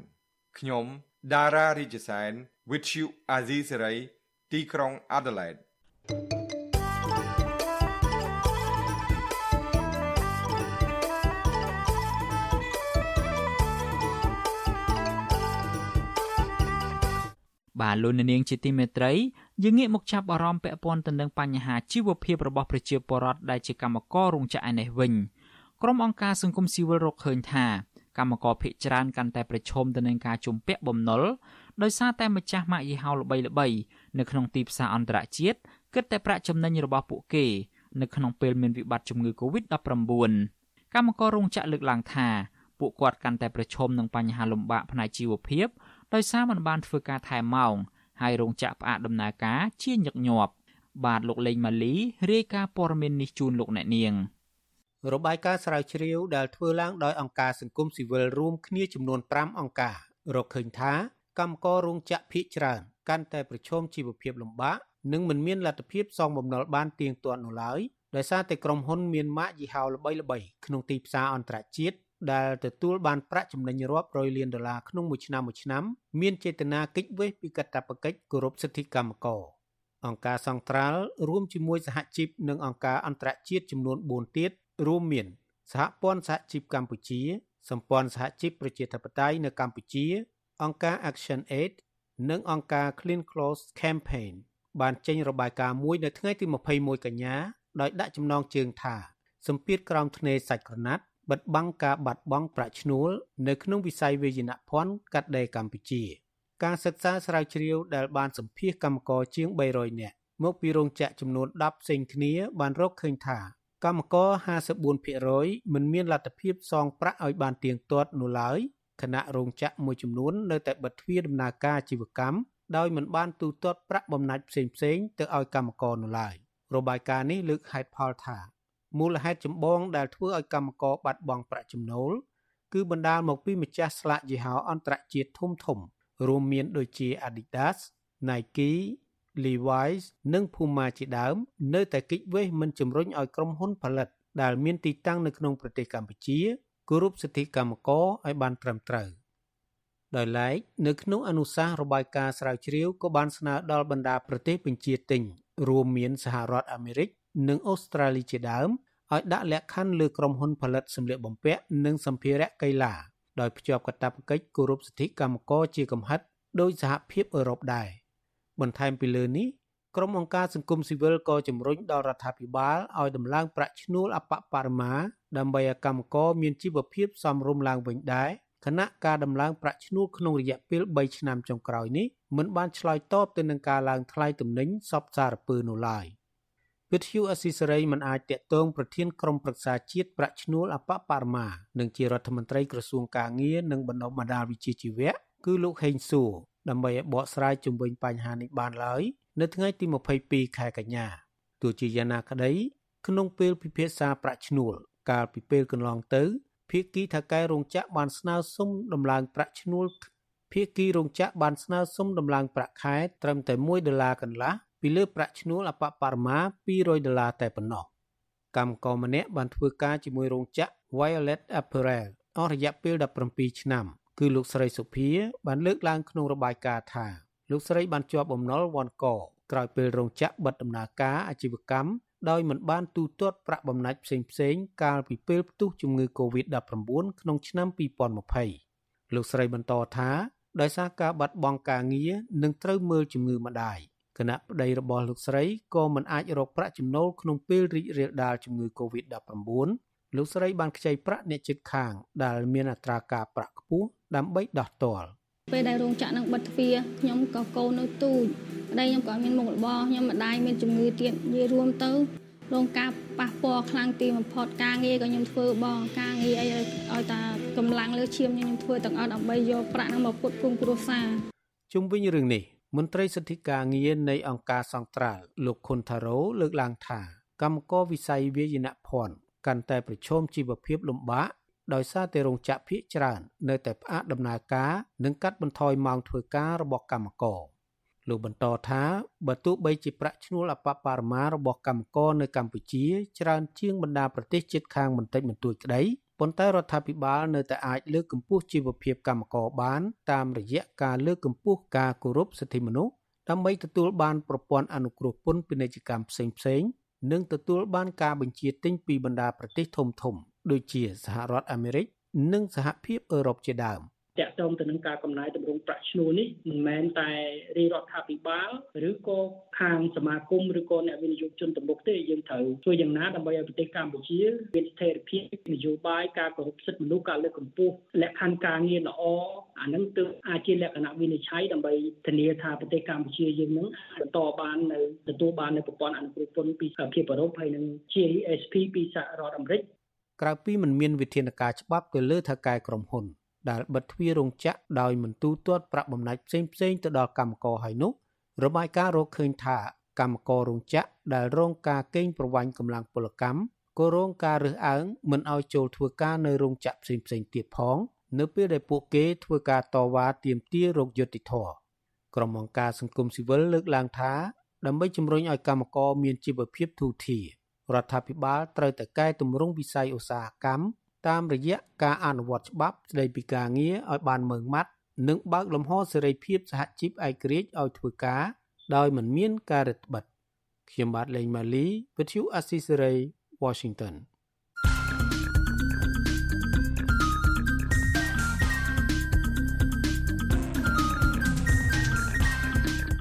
ខ្ញុំដារ៉ារីជសែន with you Azizi Saray ទីក្រុង Adelaide បាទលោកនាងជាទីមេត្រីយើងងាកមកចាប់អារម្មណ៍ពាក់ព័ន្ធទៅនឹងបញ្ហាជីវភាពរបស់ប្រជាពលរដ្ឋដែលជាកម្មកររោងចក្រឯនេះវិញក្រុមអង្គការសង្គមស៊ីវិលរកឃើញថាកម្មករភៀកច្រើនកាន់តែប្រឈមទៅនឹងការជំពាក់បំណុល ដោយសារតែម្ចាស់ម៉ាកយីហោល្បីៗនៅក្នុងទីផ្សារអន្តរជាតិគិតតែប្រាក់ចំណេញរបស់ពួកគេនៅក្នុងពេលមានវិបត្តិជំងឺ Covid-19 កម្មកររោងចក្រលើកឡើងថាពួកគាត់កាន់តែប្រឈមនឹងបញ្ហាលំបាកផ្នែកជីវភាពដោយសារមិនបានធ្វើការថែម៉ោងហើយរោងចក្រផ្អាកដំណើរការជាញឹកញាប់បាទលោកលេងម៉ាលីរាយការណ៍ព័ត៌មាននេះជូនលោកអ្នកនាងរបាយការណ៍ស្រាវជ្រាវដែលធ្វើឡើងដោយអង្គការសង្គមស៊ីវិលរួមគ្នាចំនួន5អង្គការរកឃើញថា កម្មកររោងចក្រភ ieck ច្រើនកាន់តែប្រឈមជីវភាពលំបាកនិងមិនមានលទ្ធភាពសងបំណុលបានទៀងទាត់នោះឡើយដោយសារតែក្រុមហ៊ុនមានម៉ាកយីហោល្បីៗក្នុងទីផ្សារអន្តរជាតិដែលទទួលបានប្រាក់ចំណេញរាប់រយលានដុល្លារក្នុងមួយឆ្នាំមួយឆ្នាំមានចេតនាគេចវេះពីកាតព្វកិច្ចគោរពសិទ្ធិកម្មករអង្គការសង្ត្រាល់រួមជាមួយសហជីពនិងអង្គការអន្តរជាតិចំនួន4ទៀតរួមមានសហព័ន្ធសហជីពកម្ពុជាសម្ព័ន្ធសហជីពប្រជាធិបតេយ្យនៅកម្ពុជា អង្គការ Action Aid និងអង្គការ Clean Clothes Campaign បានចេញរបាយការណ៍មួយនៅថ្ងៃទី21កញ្ញាដោយដាក់ចំណងជើងថាសម្ពាធក្រោមធ្នេសាច់ក្រណាត់បិទបាំងការបាត់បង់ប្រាក់ឈ្នួលនៅក្នុងវិស័យវិជ្ជាភ័ណ្ឌកាត់ដេរកម្ពុជា ការសិក្សាស្រាវជ្រាវដែលបានសម្ភាសកម្មករជាង300នាក់មកពីរោងចក្រចំនួន10ផ្សេងគ្នាបានរកឃើញថាកម្មករ54%មិនមានលទ្ធភាពសងប្រាក់ឲ្យបានទៀងទាត់នោះឡើយ ខណៈរោងចក្រមួយចំនួននៅតែបិទទ្វារដំណើរការអាជីវកម្មដោយមិនបានទូទាត់ប្រាក់បំណាច់ផ្សេងៗទៅឲ្យកម្មករនោះឡើយរបាយការណ៍នេះលើកហេតុផលថាមូលហេតុចម្បងដែលធ្វើឲ្យកម្មករបាត់បង់ប្រាក់ចំណូលគឺបណ្ដាលមកពីម្ចាស់ស្លាកយីហោអន្តរជាតិធំធំរួមមានដូចជា Adidas, Nike, Levi's និង Puma ជាដើម នៅតែគិតវេះមិនជំរុញឲ្យក្រុមហ៊ុនផលិតដែលមានទីតាំងនៅក្នុងប្រទេសកម្ពុជា គោរពសិទ្ធិកម្មករឲ្យបានត្រឹមត្រូវដោយឡែកនៅក្នុងអនុសាសន៍របាយការណ៍ស្រាវជ្រាវក៏បានស្នើដល់បណ្ដាប្រទេសបញ្ជាទិញរួមមានសហរដ្ឋអាមេរិក និងអូស្ត្រាលីជាដើមឲ្យដាក់លក្ខខណ្ឌលើក្រុមហ៊ុនផលិតសម្លៀកបំពាក់និងសម្ភារៈកីឡាដោយភ្ជាប់កាតព្វកិច្ចគោរពសិទ្ធិកម្មករជាកំហិតដោយសហភាពអឺរ៉ុបដែរបន្ថែមពីលើនេះ ក្រុមអង្គការសង្គមស៊ីវិលក៏ជំរុញដល់រដ្ឋាភិបាលឲ្យដំឡើងប្រាក់ឈ្នួលអបបរមាដើម្បីឲ្យកម្មករមានជីវភាពសមរម្យឡើងវិញដែរគណៈការដំឡើងប្រាក់ឈ្នួលក្នុងរយៈពេល3ឆ្នាំចុងក្រោយនេះមិនបានឆ្លើយតបទៅនឹងការឡើងថ្លៃទំនិញសពសារពើនោះឡើយវិទ្យុអស៊ីសេរីមិនអាចតាក់ទងប្រធានក្រុមប្រឹក្សាជាតិប្រាក់ឈ្នួលអបបរមានិងជារដ្ឋមន្ត្រីក្រសួងកាងារនិងបណ្ដុះបណ្ដាលវិជ្ជាជីវៈគឺលោកហេងសួរដើម្បីឲ្យបកស្រាយជុំវិញបញ្ហានេះបានឡើយ នៅថ្ងៃទី22ខែកញ្ញាទោះជាយ៉ាងណាក្តីក្នុងពេលពិភាក្សាប្រាក់ឈ្នួល កាលពីពេលកន្លងទៅភាគីថៅកែរោងចក្របានស្នើសុំដំឡើងប្រាក់ឈ្នួលភាគីរោងចក្របានស្នើសុំដំឡើងប្រាក់ខែត្រឹមតែ1ដុល្លារកន្លះពីលើប្រាក់ឈ្នួលអបបរមា200ដុល្លារតែប៉ុណ្ណោះកម្មករម្នាក់បានធ្វើការជាមួយរោងចក្រ Violet Apparel អស់រយៈពេល17ឆ្នាំ គឺលោកស្រីសុភាបានលើកឡើងក្នុងរបាយការណ៍ថា លោកស្រីបានជាប់បំណុលវ៉ាន់កក្រោយពេលរោងចក្របិទដំណើរការអាជីវកម្មដោយមិនបានទូទាត់ប្រាក់បំណាច់ផ្សេងៗកាលពីពេលផ្ទុះជំងឺ Covid-19 ក្នុងឆ្នាំ2020លោកស្រីបន្តថាដោយសារការបាត់បង់ការងារនិងត្រូវមើលជំងឺម្ដាយគណៈប្តីរបស់លោកស្រីក៏មិនអាចរកប្រាក់ចំណូលក្នុងពេលរីករាលដាលជំងឺ Covid-19 លោកស្រីបានខ្ចីប្រាក់អ្នកជិតខាងដែលមានអត្រាការប្រាក់ខ្ពស់ដើម្បីដោះទាល់ ពេលដែលរោងចក្រនឹងបិទទ្វារខ្ញុំក៏កូននៅទូចប្តីខ្ញុំក៏មានមុខរបរខ្ញុំម្ដាយមានជំងឺទៀតនិយាយរួមទៅរងការប៉ះពាល់ខ្លាំងទីបំផុតការងារក៏ខ្ញុំធ្វើបងការងារអីឲ្យតាកម្លាំងលើឈាមខ្ញុំធ្វើទាំងអស់ដើម្បីយកប្រាក់ហ្នឹងមកពុតគង់គ្រួសារជុំវិញរឿងនេះមន្ត្រីសិទ្ធិការងារនៃអង្គការសង្ត្រាល់លោកខុនថារ៉ូលើកឡើងថាកម្មករវិស័យវាយនភ័ណ្ឌកាន់តែប្រឈមជីវភាពលំបាក ដោយសារតែរោងចក្រភាគច្រើន នៅតែផ្អាកដំណើរការនិងកាត់បន្ថយម៉ោងធ្វើការរបស់កម្មករលោកបន្តថាបើទោះបីជាប្រាក់ឈ្នួលអបបរមារបស់កម្មករនៅកម្ពុជា ច្រើនជាងបណ្ដាប្រទេសជិតខាងបន្តិចបន្តួចក្តីប៉ុន្តែរដ្ឋាភិបាលនៅតែអាចលើកកម្ពស់ជីវភាពកម្មករបាន តាមរយៈការលើកកម្ពស់ការគោរពសិទ្ធិមនុស្សដើម្បីទទួលបានប្រព័ន្ធអនុគ្រោះពន្ធពាណិជ្ជកម្មផ្សេងៗនិងទទួលបានការបញ្ជាទិញពីបណ្ដាប្រទេសធំៗ ដូចជាសហរដ្ឋអាមេរិកនិងសហភាពអឺរ៉ុបជាដើម។តកតងទៅនឹងការកំណែតម្រង់ប្រាក់ឈ្នួលនេះមិនមែនតែរាជរដ្ឋាភិបាលឬក៏ខាងសមាគមឬក៏អ្នកវិនិយោគជនទំនុកទេយើងត្រូវជួយយ៉ាងណាដើម្បីឲ្យប្រទេសកម្ពុជាមានស្ថិរភាពនយោបាយការគោរពសិទ្ធិមនុស្សការលើកកម្ពស់លក្ខខណ្ឌការងារល្អអានឹងទើបអាចជាលក្ខណៈវិនិច្ឆ័យដើម្បីធានាថាប្រទេសកម្ពុជាយើងនឹងបន្តបាននៅទទួលបាននៅប្រព័ន្ធអនុគ្រោះពន្ធពីសហភាពអឺរ៉ុបហើយនិង GSP ពីសហរដ្ឋអាមេរិក ក្រៅពីមិនមានវិធានការច្បាប់ទៅលើថៅកែក្រុមហ៊ុន ដែលបិទទ្វាររោងចក្រដោយមិនទូទាត់ប្រាក់បំណាច់ផ្សេងផ្សេងទៅដល់កម្មករហើយនោះរបាយការណ៍រកឃើញថាកម្មកររោងចក្រដែលរងការកេងប្រវ័ញ្ចកម្លាំងពលកម្មក៏រងការរើសអើងមិនឲ្យចូលធ្វើការនៅរោងចក្រផ្សេងផ្សេងទៀតផង នៅពេលដែលពួកគេធ្វើការតវ៉ាទាមទាររោគយុត្តិធម៌ក្រុមអង្គការសង្គមស៊ីវិលលើកឡើងថា ដើម្បីជំរុញឲ្យកម្មករមានជីវភាពធូរធា ររដ្ឋាភិបាលត្រូវតែកែតម្រង់វិស័យឧស្សាហកម្មតាមរយៈការអនុវត្តច្បាប់ស្តីពីការងារឲ្យបានម៉ឺងម៉ាត់និងបើកលំហសេរីភាពសហជីពឯករាជ្យឲ្យធ្វើការដោយមិនមានការរឹតបន្តឹងខ្ញុំបាទលេងម៉ាលីវិទ្យុអស៊ីសេរី Washington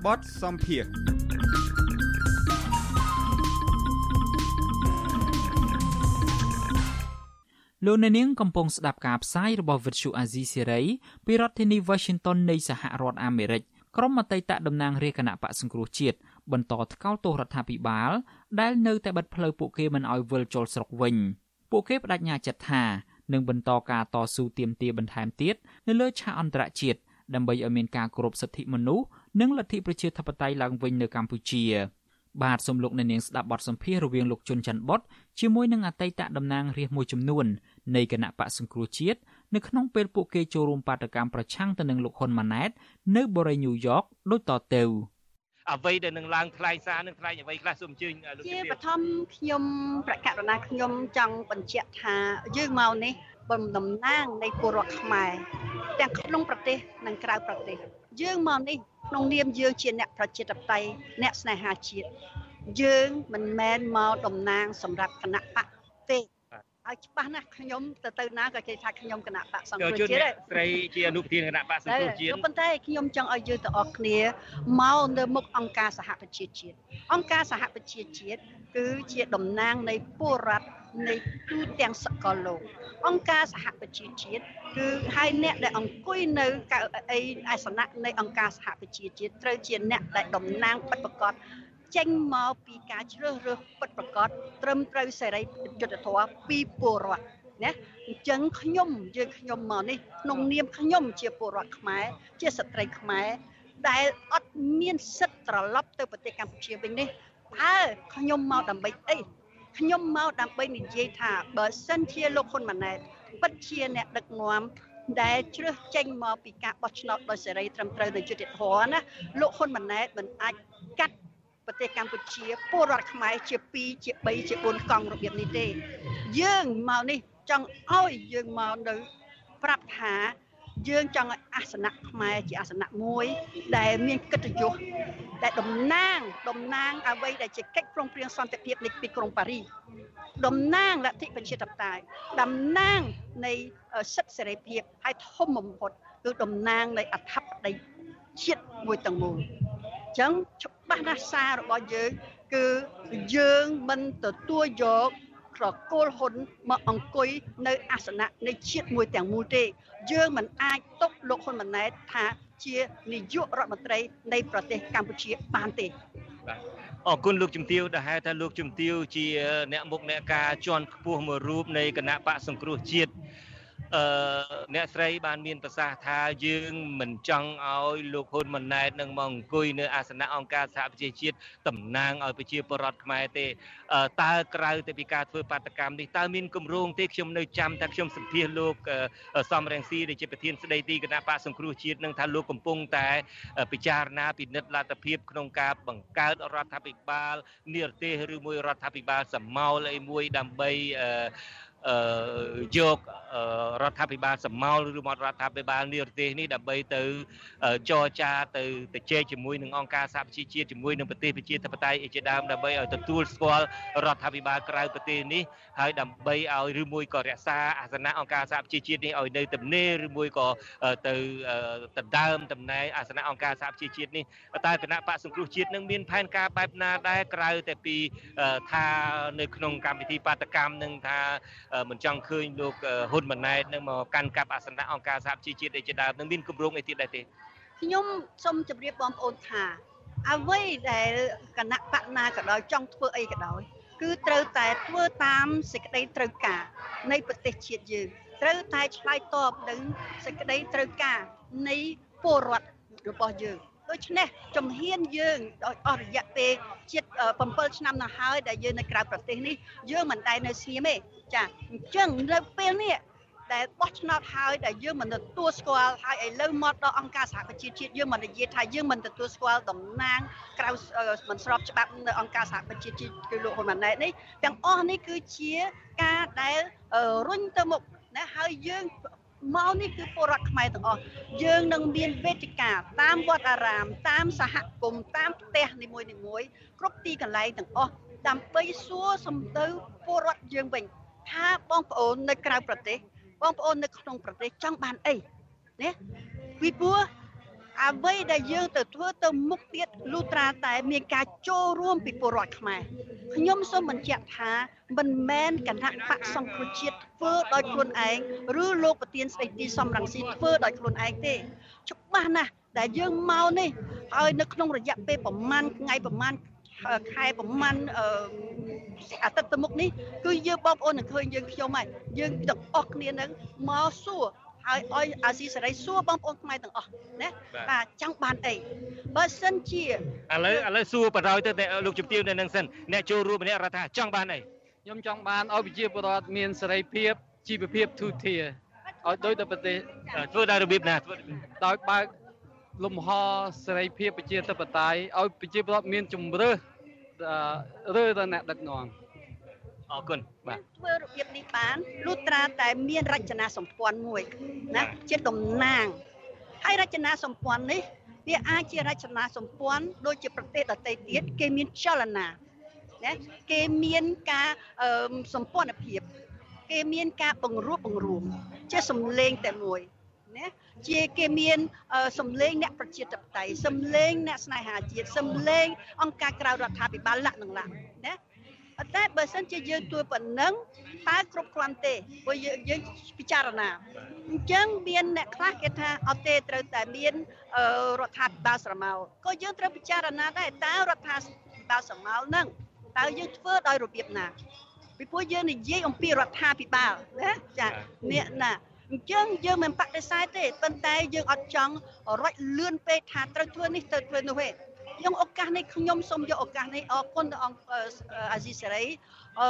បតសំភារ លោកអ្នកនាងកំពុងស្ដាប់ការផ្សាយរបស់ Vuthu Azizi Serai ពីរដ្ឋធានី Washington នៃសហរដ្ឋអាមេរិកក្រុមអតីតតំណាងរាជគណៈបកសង្គ្រោះជាតិបន្តថ្កោលទោសរដ្ឋាភិបាលដែលនៅតែបិទផ្លូវពួកគេមិនឲ្យវិលចូលស្រុកវិញពួកគេបដិញ្ញាចិត្តថានឹងបន្តការតស៊ូទាមទារបន្ថែមទៀតនៅលើឆាកអន្តរជាតិដើម្បីឲ្យមានការគោរពសិទ្ធិមនុស្សនិងលទ្ធិប្រជាធិបតេយ្យឡើងវិញនៅកម្ពុជាបាទសូមលោកអ្នកនាងស្ដាប់បទសម្ភាសន៍រវាងលោកជុនច័ន្ទបុតជាមួយនឹងអតីតតំណាងរាស្ត្រមួយចំនួន នៃគណៈបកសង្គ្រោះជាតិនៅក្នុងពេលពួកគេចូលរួមបាតកម្មប្រឆាំងទៅនឹងលោកហ៊ុនម៉ាណែត នៅបូរីញូវយ៉កដូចតទៅអ្វីដែលនឹងឡើងថ្លែងសារនឹងថ្លែងអ្វីខ្លះសូមអញ្ជើញលោកជាបឋមខ្ញុំប្រកាសណាខ្ញុំចង់បញ្ជាក់ថាយើងមកនេះបំតំណាងនៃពលរដ្ឋខ្មែរទាំងក្នុងប្រទេសនិងក្រៅប្រទេស យើងមកនេះក្នុងនាមយើងជាអ្នកប្រជាធិបតេយ្យអ្នកស្នេហាជាតិយើងមិនមែនមកតំណាងសម្រាប់គណៈបកទេ ហើយច្បាស់ណាស់ខ្ញុំទៅទៅណាក៏គេថាខ្ញុំគណៈបកសង្គ្រោះជាតិដែរស្រីជាអនុប្រធានគណៈបកសង្គ្រោះជាតិប៉ុន្តែខ្ញុំចង់ឲ្យយើងទាំងអស់គ្នាមកនៅមុខអង្គការសហប្រជាជាតិអង្គការសហប្រជាជាតិគឺជាតំណាងនៃពលរដ្ឋនៃទូទាំងសកលលោកអង្គការសហប្រជាជាតិគឺហើយអ្នកដែលអង្គុយនៅកៅអីអាសនៈនៃអង្គការសហប្រជាជាតិត្រូវជាអ្នកដែលតំណាងពិតប្រាកដ ចេញមកពីការជ្រើសរើសពិតប្រាកដត្រឹមត្រូវសេរីយុត្តិធម៌ពីពលរដ្ឋណាអញ្ចឹងខ្ញុំយើងខ្ញុំមកនេះក្នុងនាមខ្ញុំជាពលរដ្ឋខ្មែរជាស្ត្រីខ្មែរដែលអត់មានសិទ្ធិត្រឡប់ទៅប្រទេសកម្ពុជាវិញនេះតើខ្ញុំមកដើម្បីអីខ្ញុំមកដើម្បីនិយាយថាបើសិនជាលោកហ៊ុនម៉ាណែតពិតជាអ្នកដឹកនាំដែលជ្រើសចេញមកពីការបោះឆ្នោតដោយសេរីត្រឹមត្រូវនិងយុត្តិធម៌ណាលោកហ៊ុនម៉ាណែតមិនអាចកាត់ ប្រទេសកម្ពុជាពលរដ្ឋខ្មែរជា2ជា3ជា4កង់របៀបនេះទេ យើងមកនេះចង់ឲ្យយើងមកនៅប្រាប់ថាយើងចង់ឲ្យអាសនៈខ្មែរជាអាសនៈមួយ ដែលមានកិត្តិយសដែលតំណាងតំណាងអ្វីដែលជាកិច្ចព្រមព្រៀងសន្តិភាពនៃទីក្រុងប៉ារីតំណាងលទ្ធិប្រជាធិបតេយ្យតំណាងនៃសិទ្ធិសេរីភាពហើយធំបំផុតគឺតំណាងនៃអធិបតេយ្យជាតិមួយទាំងមូលអញ្ចឹងច្បាស់ណាស់សាររបស់យើងគឺយើងមិនទទួលយកត្រកូលហ៊ុនមកអង្គុយនៅអាសនៈនៃជាតិមួយទាំងមូលទេ យើងមិនអាចទុកលោកហ៊ុនម៉ាណែតថាជានាយករដ្ឋមន្ត្រីនៃប្រទេសកម្ពុជាបានទេបាទអរគុណលោកជំទាវដែលហៅថាលោកជំទាវជាអ្នកមុខអ្នកការជាន់ខ្ពស់មួយរូបនៃគណៈបកសង្គ្រោះជាតិ អឺអ្នកស្រីបានមានប្រសាសន៍ថាយើងមិនចង់ឲ្យលោកហ៊ុនម៉ាណែតនឹងមកអង្គុយនៅអាសនៈអង្គការសហប្រជាជាតិតំណាងឲ្យប្រជាពលរដ្ឋខ្មែរទេតើក្រៅទៅពីការធ្វើបាតកម្មនេះតើមានគម្រោងទេខ្ញុំនៅចាំតែខ្ញុំសម្ភាសលោកសំរងស៊ីដែលជាប្រធានស្ដីទីគណៈបកសង្គ្រោះជាតិនឹងថាលោកកំពុងតែពិចារណាពិនិត្យលទ្ធភាពក្នុងការបង្កើតរដ្ឋាភិបាលនិរទេសឬមួយរដ្ឋាភិបាលសមោលអីមួយដើម្បីអឺ យករដ្ឋាភិបាលសមោលឬមករដ្ឋាភិបាលនិរទេសនេះដើម្បីទៅចរចាទៅទៅជែកជាមួយនឹងអង្គការសហប្រជាជាតិជាមួយនឹងប្រទេសប្រជាធិបតេយ្យជាដើមដើម្បីឲ្យទទួលស្គាល់រដ្ឋាភិបាលក្រៅប្រទេសនេះហើយដើម្បីឲ្យឬមួយក៏រក្សាអាសនៈអង្គការសហប្រជាជាតិនេះឲ្យនៅទំនេរឬមួយក៏ទៅដណ្ដើមតំណែងអាសនៈអង្គការសហប្រជាជាតិនេះតើគណៈបកសង្គ្រោះជាតិនឹងមានផែនការបែបណាដែរក្រៅតែពីថានៅក្នុងកម្មវិធីបាតកម្មនឹងថាមិនចង់ឃើញលោកហ៊ុនម៉ាណែតនឹងមកកាន់កាប់អាសនៈអង្គការសហជីវជាតិឯជាដើមនឹងមានគម្រោងអីទៀតដែរទេខ្ញុំសូមជម្រាបបងប្អូនថាអ្វីដែលគណៈបកណាក៏ដោយចង់ធ្វើអីក៏ដោយគឺត្រូវតែធ្វើតាមសេចក្តីត្រូវការនៃប្រទេសជាតិយើងត្រូវតែឆ្លើយតបនឹងសេចក្តីត្រូវការនៃពលរដ្ឋរបស់យើង ដូច្នេះជំហានយើងដោយអស់រយៈពេលជិត7ឆ្នាំទៅហើយដែលយើងនៅក្រៅប្រទេសនេះយើងមិនដែលនៅស្ងៀមទេចាអញ្ចឹងនៅពេលនេះដែលបោះឆ្នោតហើយដែលយើងមិនទទួលស្គាល់ហើយឥឡូវមកដល់អង្គការសហប្រជាជាតិយើងមិននិយាយថាយើងមិនទទួលស្គាល់តំណាងក្រៅមិនស្របច្បាប់នៅអង្គការសហប្រជាជាតិគឺលោកហ៊ុនម៉ាណែតនេះទាំងអស់នេះគឺជាការដែលរុញទៅមុខណាហើយយើង មកនេះគឺពលរដ្ឋខ្មែរទាំងអស់យើងនឹងមានវេទិកាតាមវត្តអារាម តាមសហគមន៍តាមផ្ទះនីមួយនីមួយគ្រប់ទីកន្លែងទាំងអស់ដើម្បីសួរសំដៅពលរដ្ឋយើងវិញថាបងប្អូននៅក្រៅប្រទេសបងប្អូននៅក្នុងប្រទេសចង់បានអីណាពីព្រោះ អ្វីដែលយើងទៅធ្វើទៅមុខទៀតលុត្រាតែមានការចូលរួមពីពលរដ្ឋខ្មែរខ្ញុំសូមបញ្ជាក់ថាមិនមែនគណៈបកសង្គ្រោះជាតិធ្វើដោយខ្លួនឯងឬលោកប្រធានស្ដីទីសំរងស៊ីធ្វើដោយខ្លួនឯងទេច្បាស់ណាស់ដែលយើងមកនេះហើយនៅក្នុងរយៈពេលប្រមាណថ្ងៃប្រមាណខែប្រមាណអាទិត្យទៅមុខនេះគឺយើងបងប្អូននឹងឃើញយើងខ្ញុំហើយយើងទាំងអស់គ្នានឹងមកសួរ ឲ្យឲ្យអាស៊ីសេរីសួរបងប្អូនខ្មែរទាំងអស់ណាបាទចង់បានអីបើសិនជាឥឡូវឥឡូវសួរបរោយទៅលោកជំទាវនៅនឹងសិនអ្នកចូលរួមម្នាក់រដ្ឋាចង់បានអីខ្ញុំចង់បានឲ្យប្រជាពលរដ្ឋមានសេរីភាពជីវភាពទូធាឲ្យដូចទៅប្រទេសធ្វើដោយរបៀបណាធ្វើដោយបើកលំហសេរីភាពប្រជាធិបតេយ្យឲ្យប្រជាពលរដ្ឋមានជំរឿរើដល់អ្នកដឹកនាំ អរគុណបាទធ្វើរបៀបនេះបានលុត្រាតែមានរចនាសម្ព័ន្ធមួយណាជាតំណាងហើយរចនាសម្ព័ន្ធនេះវាអាចជារចនាសម្ព័ន្ធដូចជាប្រទេសដទៃទៀតគេមានចលនាណាគេមានការសម្ព័ន្ធភាព គេមានការបង្រួបបង្រួមជាសម្លេងតែមួយណាជាគេមានសម្លេងអ្នកប្រជាធិបតេយ្យសម្លេងអ្នកស្នេហាជាតិសម្លេងអង្គការក្រៅរដ្ឋាភិបាលលក្ខនឹង លក្ខណាតែបើសិនជាយើងទួប៉ុណ្ណឹងតើគ្រប់គ្រាន់ទេព្រោះយើងយើងពិចារណាអញ្ចឹងមានអ្នកខ្លះគេថាអត់ទេត្រូវតែមានរដ្ឋាភិបាលស្រមោលក៏យើងត្រូវពិចារណាដែរតើរដ្ឋាបាលស្រមោលហ្នឹងតើយើងធ្វើដោយរបៀបណាពីព្រោះយើងនិយាយអំពីរដ្ឋាភិបាលណាចាអ្នកណាអញ្ចឹងយើងមិនបដិសេធទេប៉ុន្តែយើងអត់ចង់រត់លឿនពេកថាត្រូវធ្វើនេះត្រូវធ្វើនោះទេ ខ្ញុំឱកាសនេះខ្ញុំសូមយកឱកាសនេះអរគុណដល់អង្គអាស៊ីសេរីអឺ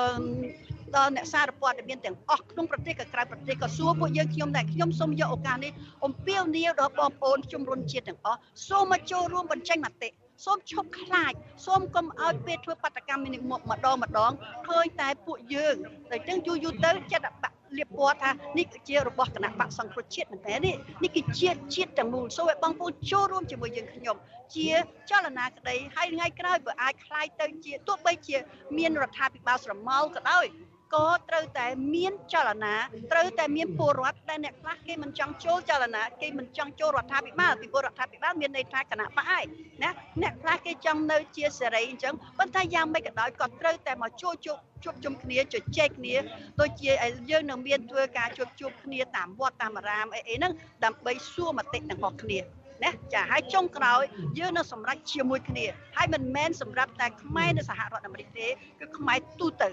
ដល់អ្នកសារព័ត៌មានទាំងអស់ក្នុងប្រទេសក៏ក្រៅប្រទេសក៏សួរពួកយើងខ្ញុំដែរខ្ញុំសូមយកឱកាសនេះអំពាវនាវដល់បងប្អូនជំរុនជាតិទាំងអស់សូមមកចូលរួមបញ្ចេញមតិសូមឈប់ខ្លាចសូមកុំឲ្យពេលធ្វើបាតកម្មនេះមកម្ដងម្ដងឃើញតែពួកយើងតែចឹងយូរយូរទៅចិត្តបាក់ លៀបពណ៌ថានេះគឺជារបស់គណៈបកសង្គ្រោះជាតិមែនទេនេះនេះគឺជាជាតិទាំងមូលសូមឲ្យបងប្អូនចូលរួមជាមួយយើងខ្ញុំជាចលនាក្តីហើយថ្ងៃក្រោយបើអាចคล้ายទៅជាទោះបីជាមានរដ្ឋាភិបាលស្រមោលក៏ដោយ ក៏ត្រូវតែមានចលនាត្រូវតែមានពលរដ្ឋដែលអ្នកខ្លះគេមិនចង់ចូលចលនាគេមិនចង់ចូលរដ្ឋាភិបាលពីពលរដ្ឋាភិបាលមានន័យថាគណៈបកឯងណាអ្នកខ្លះគេចង់នៅជាសេរីអញ្ចឹងប៉ុន្តែយ៉ាងម៉េចក៏ដោយក៏ត្រូវតែមកជួបជួបជួបជុំគ្នាជជែកគ្នាដូចជាយើងនឹងមានធ្វើការជួបជុំគ្នាតាមវត្តតាមអារាមអីអីហ្នឹងដើម្បីសួរមតិទាំងអស់គ្នាណាចាហើយចុងក្រោយយើងនឹងសម្រេចជាមួយគ្នាហើយមិនមែនសម្រាប់តែខ្មែរនៅសហរដ្ឋអាមេរិកទេគឺខ្មែរទូទៅ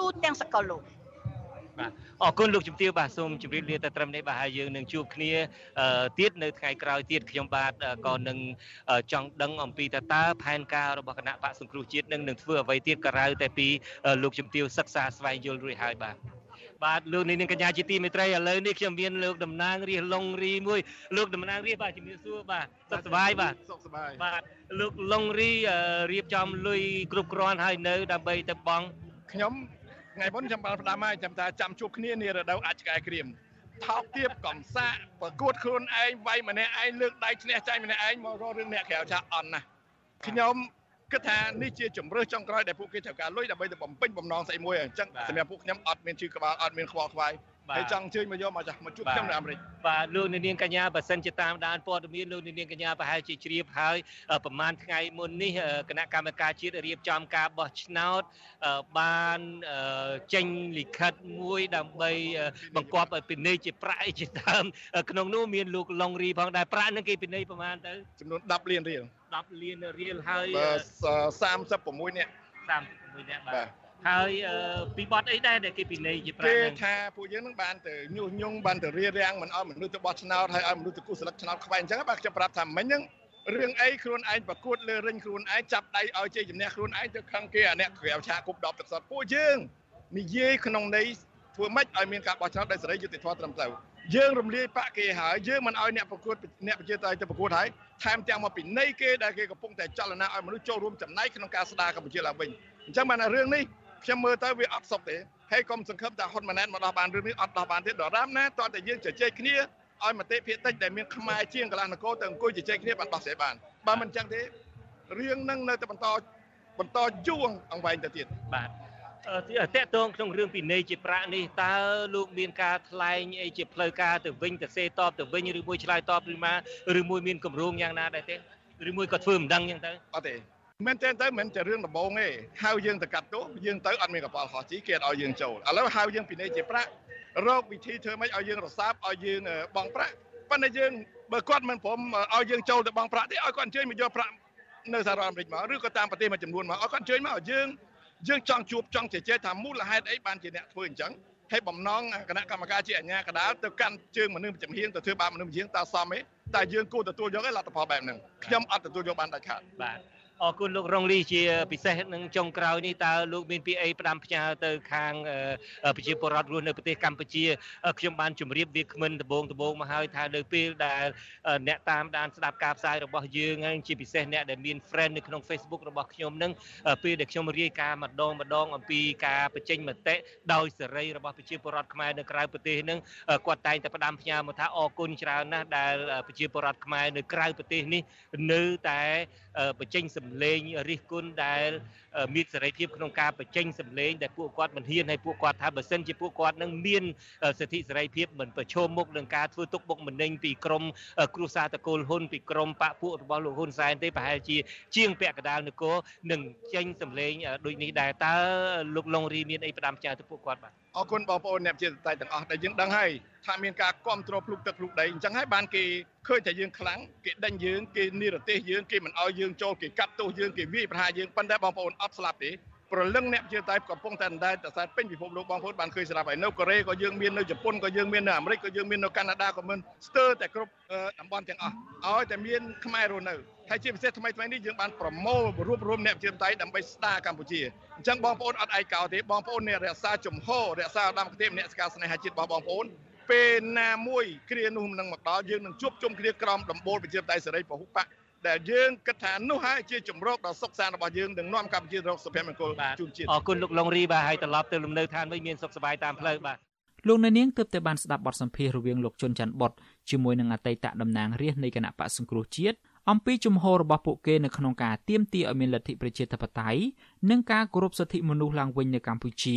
ទូទាំងសកលលោកបាទអរគុណលោកជំទាវបាទសូមជម្រាបលាតែត្រឹមនេះបាទហើយយើងនឹងជួបគ្នាទៀតនៅថ្ងៃក្រោយទៀតខ្ញុំបាទក៏នឹងចង់ដឹងអំពីតើតើផែនការរបស់គណៈបកសង្គ្រោះជាតិនឹងនឹងធ្វើអ្វីទៀតក្រៅតែពីលោកជំទាវសិក្សាស្វែងយល់រួចហើយបាទបាទលោកនាងកញ្ញាជាទីមេត្រីឥឡូវនេះខ្ញុំមានលោកតំណាងរាជឡុងរីមួយលោកតំណាងរាជបាទជំរាបសួរបាទសុខសប្បាយបាទសុខសប្បាយបាទលោកឡុងរីរៀបចំលុយគ្រប់គ្រាន់ហើយនៅដើម្បីទៅបងខ្ញុំ ថ្ងៃមុនខ្ញុំបានផ្ដាំហើយចាំថាចាំជួបគ្នានារដូវអាចឆ្កែក្រៀមថោកទាបកំសាកប្រកួតខ្លួនឯងវាយម្នាក់ឯងលើកដៃឈ្នះចាញ់ម្នាក់ឯងមករករឿងអ្នកក្រៅចាស់អន់ណាស់ខ្ញុំគិតថានេះជាជំរឿសចុងក្រោយដែលពួកគេត្រូវការលុយដើម្បីទៅបំពេញបំណងស្អីមួយអញ្ចឹងសម្រាប់ពួកខ្ញុំអត់មានជឿក្បាលអត់មានខ្វល់ខ្វាយ ហើយចង់អញ្ជើញមកយកមកចាស់មកជួបខ្ញុំនៅអាមេរិកបាទលោកនាងកញ្ញាបើសិនជាតាមដានព័ត៌មានលោកនាងកញ្ញាប្រហែលជាជ្រាបហើយប្រហែលថ្ងៃមុននេះគណៈកម្មការជាតិរៀបចំការបោះឆ្នោតបានចេញលិខិតមួយដើម្បីបង្គាប់ឲ្យពិន័យជាប្រាក់ជាដើមក្នុងនោះមានលោកឡុងរីផងដែរប្រាក់នឹងគេពិន័យប្រហែលទៅចំនួន10លានរៀល10លានរៀលហើយ36នាក់36នាក់បាទ ហើយពីបត់អីដែរដែលគេពិន័យជាប្រាក់ហ្នឹងគេថាពួកយើងនឹងបានទៅញុះញង់បានទៅរៀបរៀងមិនឲ្យមនុស្សទៅបោះឆ្នោតហើយឲ្យមនុស្សទៅគូសស្លឹកឆ្នោតខ្វែងអញ្ចឹងបាទខ្ញុំប្រាប់ថាមិញហ្នឹងរឿងអីខ្លួនឯងប្រកួតលើរិញខ្លួនឯងចាប់ដៃឲ្យជ័យជំនះខ្លួនឯងទៅខឹងគេអាអ្នកក្រៅឆាគប់ដប់ទឹកសុតពួកយើងនិយាយក្នុងន័យធ្វើម៉េចឲ្យមានការបោះឆ្នោតដោយសេរីយុត្តិធម៌ត្រឹមត្រូវយើងរំលាយបាក់គេហើយយើងមិនឲ្យអ្នកប្រកួតអ្នកប្រជាតៃទៅប្រកួតហើយថែមទាំងមកពីនៃគេដែលគេកំពុងតែចលនាឲ្យមនុស្សចូលរួមចំណែកក្នុងការស្ដារកម្ពុជាឡើងវិញអញ្ចឹងបានរឿងនេះ ខ្ញុំមើលទៅវាអត់សុខទេហើយកុំសង្ឃឹមថាហ៊ុនម៉ាណែតមកដោះបានរឿងនេះអត់ដោះបានទេដរាបណាតើតែយើងជជែកគ្នាឲ្យមតិភាគតិចដែលមានខ្មែរជាងកន្លះនគរទៅអង្គុយជជែកគ្នាបានដោះស្រាយបានបើមិនអញ្ចឹងទេរឿងនឹងនៅតែបន្តបន្តយូរអង្វែងទៅទៀតបាទតកតងក្នុងរឿងពិន័យជាប្រាក់នេះតើលោកមានការថ្លែងអីជាផ្លូវការទៅវិញទៅសេតបទៅវិញឬមួយឆ្លើយតបឬមកឬមួយមានគម្រោងយ៉ាងណាដែរទេឬមួយក៏ធ្វើមិនដឹងអញ្ចឹងទៅអត់ទេ មែនទេទៅមិនតែរឿងដំបងទេហៅយើងទៅកាត់ទោសយើងទៅអត់មានកប៉ាល់ហោះជីគេអត់ឲ្យយើងចូលឥឡូវហៅយើងពិន័យជាប្រាក់រកវិធីធ្វើម៉េចឲ្យយើងរសាបឲ្យយើងបងប្រាក់ប៉ុន្តែយើងបើគាត់មិនព្រមឲ្យយើងចូលទៅបងប្រាក់ទេឲ្យគាត់អញ្ជើញមកយកប្រាក់នៅសហរដ្ឋអាមេរិកមកឬក៏តាមប្រទេសមួយចំនួនមកឲ្យគាត់អញ្ជើញមកឲ្យយើងយើងចង់ជួបចង់ជជែកថាមូលហេតុអីបានជាអ្នកធ្វើអញ្ចឹងហើយបំណងគណៈកម្មការជាអាជ្ញាកណ្ដាលទៅកាន់ជើងមនុស្សចំហៀងទៅធ្វើបាបមនុស្សចំហៀងតើសមទេតែយើងគួរទទួលយកឯលទ្ធផលបែបហ្នឹងខ្ញុំអត់ទទួលយកបានដាច់ខាតបាទ អរគុណលោករងលីជាពិសេសនឹងចុងក្រោយនេះតើលោកមានពីអីផ្ដាំផ្ញើទៅខាងប្រជាពលរដ្ឋរស់នៅប្រទេសកម្ពុជាខ្ញុំបានជម្រាបវាគ្មិនដំបងដំបងមកហើយថានៅពេលដែលអ្នកតាមដានស្ដាប់ការផ្សាយរបស់យើងហើយជាពិសេសអ្នកដែលមាន friend នៅក្នុង Facebook របស់ខ្ញុំនឹងពេលដែលខ្ញុំរាយការណ៍ម្ដងម្ដងអំពីការបញ្ចេញមតិដោយសេរីរបស់ប្រជាពលរដ្ឋខ្មែរនៅក្រៅប្រទេសនឹងគាត់តែងតែផ្ដាំផ្ញើមកថាអរគុណច្រើនណាស់ដែលប្រជាពលរដ្ឋខ្មែរនៅក្រៅប្រទេសនេះនៅតែបញ្ចេញសម្លេងរិះគន់ដែលមានសេរីភាពក្នុងការបញ្ចេញសម្លេងដែលពួកគាត់មិនហ៊ានហើយពួកគាត់ថាបើសិនជាពួកគាត់នឹងមានសិទ្ធិសេរីភាពមិនប្រឈមមុខនឹងការធ្វើទុកបុកម្នេញពីក្រមគ្រួសារតកូលហ៊ុនពីក្រមបពពួករបស់លោកហ៊ុនសែនទេប្រហែលជាជាងពាក់កណ្ដាលនគរនឹងចេញសម្លេងដូចនេះដែរតើលោកឡុងរីមានអីផ្ដាំផ្ញើទៅពួកគាត់បាទអរគុណបងប្អូនអ្នកជាតៃទាំងអស់ដែលយើងដឹងហើយ ថាមានការគ្រប់គ្រងភ្លុកទឹកភ្លុកដីអញ្ចឹងហើយបានគេឃើញតែយើងខ្លាំងគេដេញយើងគេនិរទេសយើងគេមិនអោយយើងចូលគេកាត់ទោសយើងគេវាយប្រហារយើងប៉ុន្តែបងប្អូនអត់ស្លាប់ទេប្រលឹងអ្នកជាតៃកំពុងតែដដែលតសែពេញពិភពលោកបងប្អូនបានឃើញស្រាប់ហើយនៅកូរ៉េក៏យើងមាននៅជប៉ុនក៏យើងមាននៅអាមេរិកក៏យើងមាននៅកាណាដាក៏មានស្ទើរតែគ្រប់តំបន់ទាំងអស់ឲ្យតែមានខ្មែររស់នៅហើយជាពិសេសថ្មីថ្មីនេះយើងបានប្រមូលរួបរวมអ្នកជាតៃដើម្បីស្ដារកម្ពុជាអញ្ចឹងបងប្អូនអត់ឯកោទេបងប្អូនអ្នករក្សាជំហររក្សាឧត្តមគតិអ្នកស្ការស្នេហាជាតិរបស់បងប្អូន ពេលណាមួយគ្រានោះនឹងមកដល់យើងនឹងជួបជុំគ្នាក្រោមដំបូលប្រជាតៃសេរីពហុបកដែលយើងគិតថានោះហើយជាជំរកដ៏សុខសាន្តរបស់យើងនឹងនាំកម្ពុជារកសុភមង្គលជូនជាតិអរគុណលោកឡុងរីបាទហើយត្រឡប់ទៅលំនៅឋានវិញមានសុខសប្បាយតាមផ្លូវបាទលោកនៅនាងទើបតែបានស្ដាប់បទសម្ភាសន៍រវាងលោកជុនច័ន្ទបុតជាមួយនឹងអតីតតំណាងរាស្ត្រនៃគណៈបកសង្គ្រោះជាតិអំពីជំហររបស់ពួកគេនៅក្នុងការទាមទារឲ្យមានលទ្ធិប្រជាធិបតេយ្យនិងការគោរពសិទ្ធិមនុស្សឡើងវិញនៅកម្ពុជា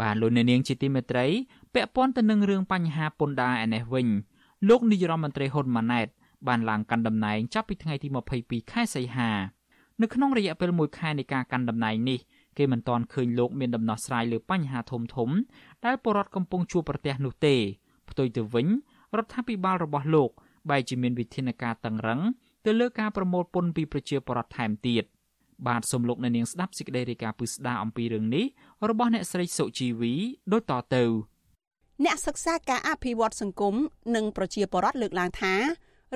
បាទលោកអ្នកនាងជាទីមេត្រីពាក់ព័ន្ធទៅនឹងរឿងបញ្ហាពន្ធដារឯនេះវិញលោកនាយរដ្ឋមន្ត្រីហ៊ុនម៉ាណែតបានឡើងកាន់តំណែងចាប់ពីថ្ងៃទី22ខែសីហានៅក្នុងរយៈពេល1ខែនៃការកាន់តំណែងនេះគេមិនទាន់ឃើញលោកមានដំណោះស្រាយលើបញ្ហាធំធំ ដែលពលរដ្ឋកំពុងជួបប្រទះនោះទេផ្ទុយទៅវិញរដ្ឋាភិបាលរបស់លោកបែរជាមានវិធានការតឹងរឹងទៅលើការប្រមូលពន្ធពីប្រជាពលរដ្ឋថែមទៀត។ បាទសូមលោកអ្នកនាងស្ដាប់សេចក្តីរាយការណ៍ពឹស្ដាអំពីរឿងនេះរបស់អ្នកស្រីសុជីវីដូចតទៅអ្នកសិក្សាការអភិវឌ្ឍសង្គមនិងប្រជាពលរដ្ឋលើកឡើងថា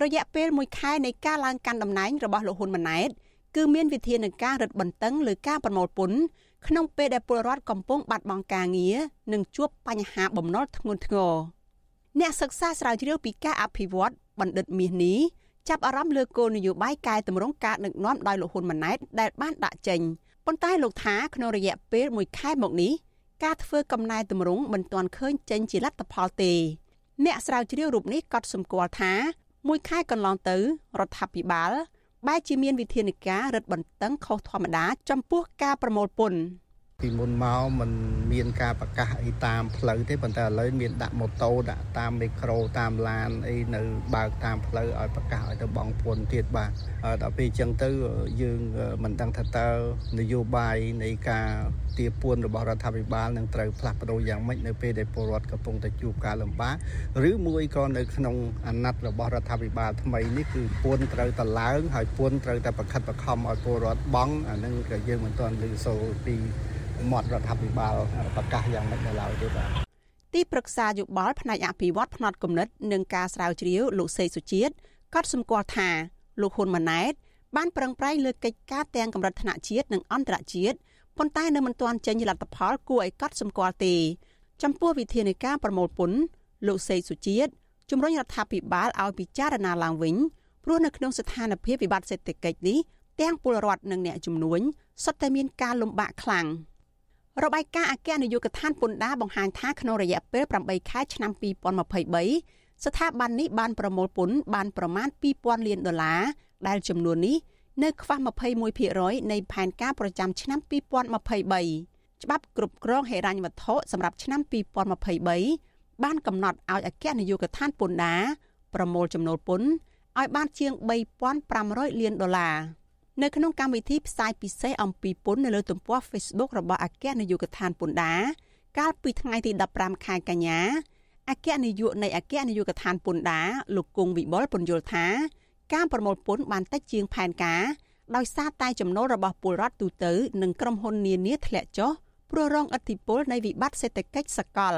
រយៈពេល1ខែនៃការឡើងកាន់តំណែងរបស់លោកហ៊ុនម៉ាណែតគឺមានវិធានការរឹតបន្តឹងលើការប្រមូលពន្ធក្នុងពេលដែលពលរដ្ឋកំពុងបាត់បង់ការងារនិងជួបបញ្ហាបំណុលធ្ងន់ធ្ងរអ្នកសិក្សាស្រាវជ្រាវពីការអភិវឌ្ឍបណ្ឌិតមាសនេះ ចាប់អារម្មណ៍លើគោលនយោបាយកែតម្រង់ការដឹកនាំដោយលោកហ៊ុនម៉ាណែតដែលបានដាក់ចេញប៉ុន្តែលោកថាក្នុងរយៈពេល1ខែមកនេះការធ្វើកំណែតម្រង់មិនទាន់ឃើញចេញជាលទ្ធផលទេអ្នកស្រាវជ្រាវរូបនេះក៏សម្គាល់ថាមួយខែកន្លងទៅរដ្ឋាភិបាលបែរជាមានវិធានការរឹតបន្តឹងខុសធម្មតាចំពោះការប្រមូលពន្ធ ពីមុនមកมันមានការប្រកាសអីតាមផ្លូវទេប៉ុន្តែឥឡូវមានដាក់ម៉ូតូដាក់តាមមីក្រូតាមឡានអីនៅបើកតាមផ្លូវឲ្យប្រកាសឲ្យទៅបងពុនទៀតបាទដល់ពេលអញ្ចឹងទៅយើងមិនដឹងថាតើនយោបាយនៃការ ទាពួនរបស់រដ្ឋាភិបាលនឹងត្រូវផ្លាស់ប្ដូរយ៉ាងម៉េចនៅពេលដែលពលរដ្ឋកំពុងតែជួបការលំបាកឬមួយក៏នៅក្នុងអាណត្តិរបស់រដ្ឋាភិបាលថ្មីនេះគឺពួនត្រូវតឡើងហើយពួនត្រូវតែប្រខិតប្រខំឲ្យពលរដ្ឋបង់អានឹងក៏យើងមិនទាន់ឮសូរពីមាត់រដ្ឋាភិបាលប្រកាសយ៉ាងម៉េចនៅឡើយទេបាទទីប្រឹក្សាយោបល់ផ្នែកអភិវឌ្ឍផ្នែកគណិតនិងការស្រាវជ្រាវលោកសេសុជាតិក៏សម្គាល់ថាលោកហ៊ុនម៉ាណែតបានប្រឹងប្រែងលើកិច្ចការទាំងកម្រិតថ្នាក់ជាតិនិងអន្តរជាតិ ប៉ុន្តែនៅមិនទាន់ចេញលទ្ធផលគួរឲ្យកត់សម្គាល់ទេចំពោះវិធានការប្រមូលពន្ធលោកសេសុជាតិជំរុញរដ្ឋាភិបាលឲ្យពិចារណាឡើងវិញព្រោះនៅក្នុងស្ថានភាពវិបត្តិសេដ្ឋកិច្ចនេះទាំងពលរដ្ឋនិងអ្នកជំនួញសុទ្ធតែមានការលំបាកខ្លាំង។របាយការណ៍អគ្គនាយកដ្ឋានពន្ធដារបង្ហាញថាក្នុងរយៈពេល8ខែឆ្នាំ2023ស្ថាប័ននេះបានប្រមូលពន្ធបានប្រមាណ2000លានដុល្លារដែលចំនួននេះ នៅខ្វះ21%នៃផែនការប្រចាំឆ្នាំ2023ច្បាប់គ្រប់គ្រងហិរញ្ញវត្ថុសម្រាប់ឆ្នាំ2023បានកំណត់ឲ្យអគ្គនាយកដ្ឋានពន្ធដារប្រមូលចំណូលពន្ធឲ្យបានជាង3500លានដុល្លារនៅក្នុងកម្មវិធីផ្សាយពិសេសអំពីពន្ធនៅលើទំព័រ Facebook របស់អគ្គនាយកដ្ឋានពន្ធដារកាលពីថ្ងៃទី15ខែកញ្ញាអគ្គនាយកនៃអគ្គនាយកដ្ឋានពន្ធដារលោកគង់វិបុលពន្យល់ថា ការប្រមូលពន្ធបានតិចជាងផែនការដោយសារតែចំណូលរបស់ពលរដ្ឋទូទៅនិងក្រុមហ៊ុននានាធ្លាក់ចុះព្រោះរងឥទ្ធិពលនៃវិបត្តិសេដ្ឋកិច្ចសកល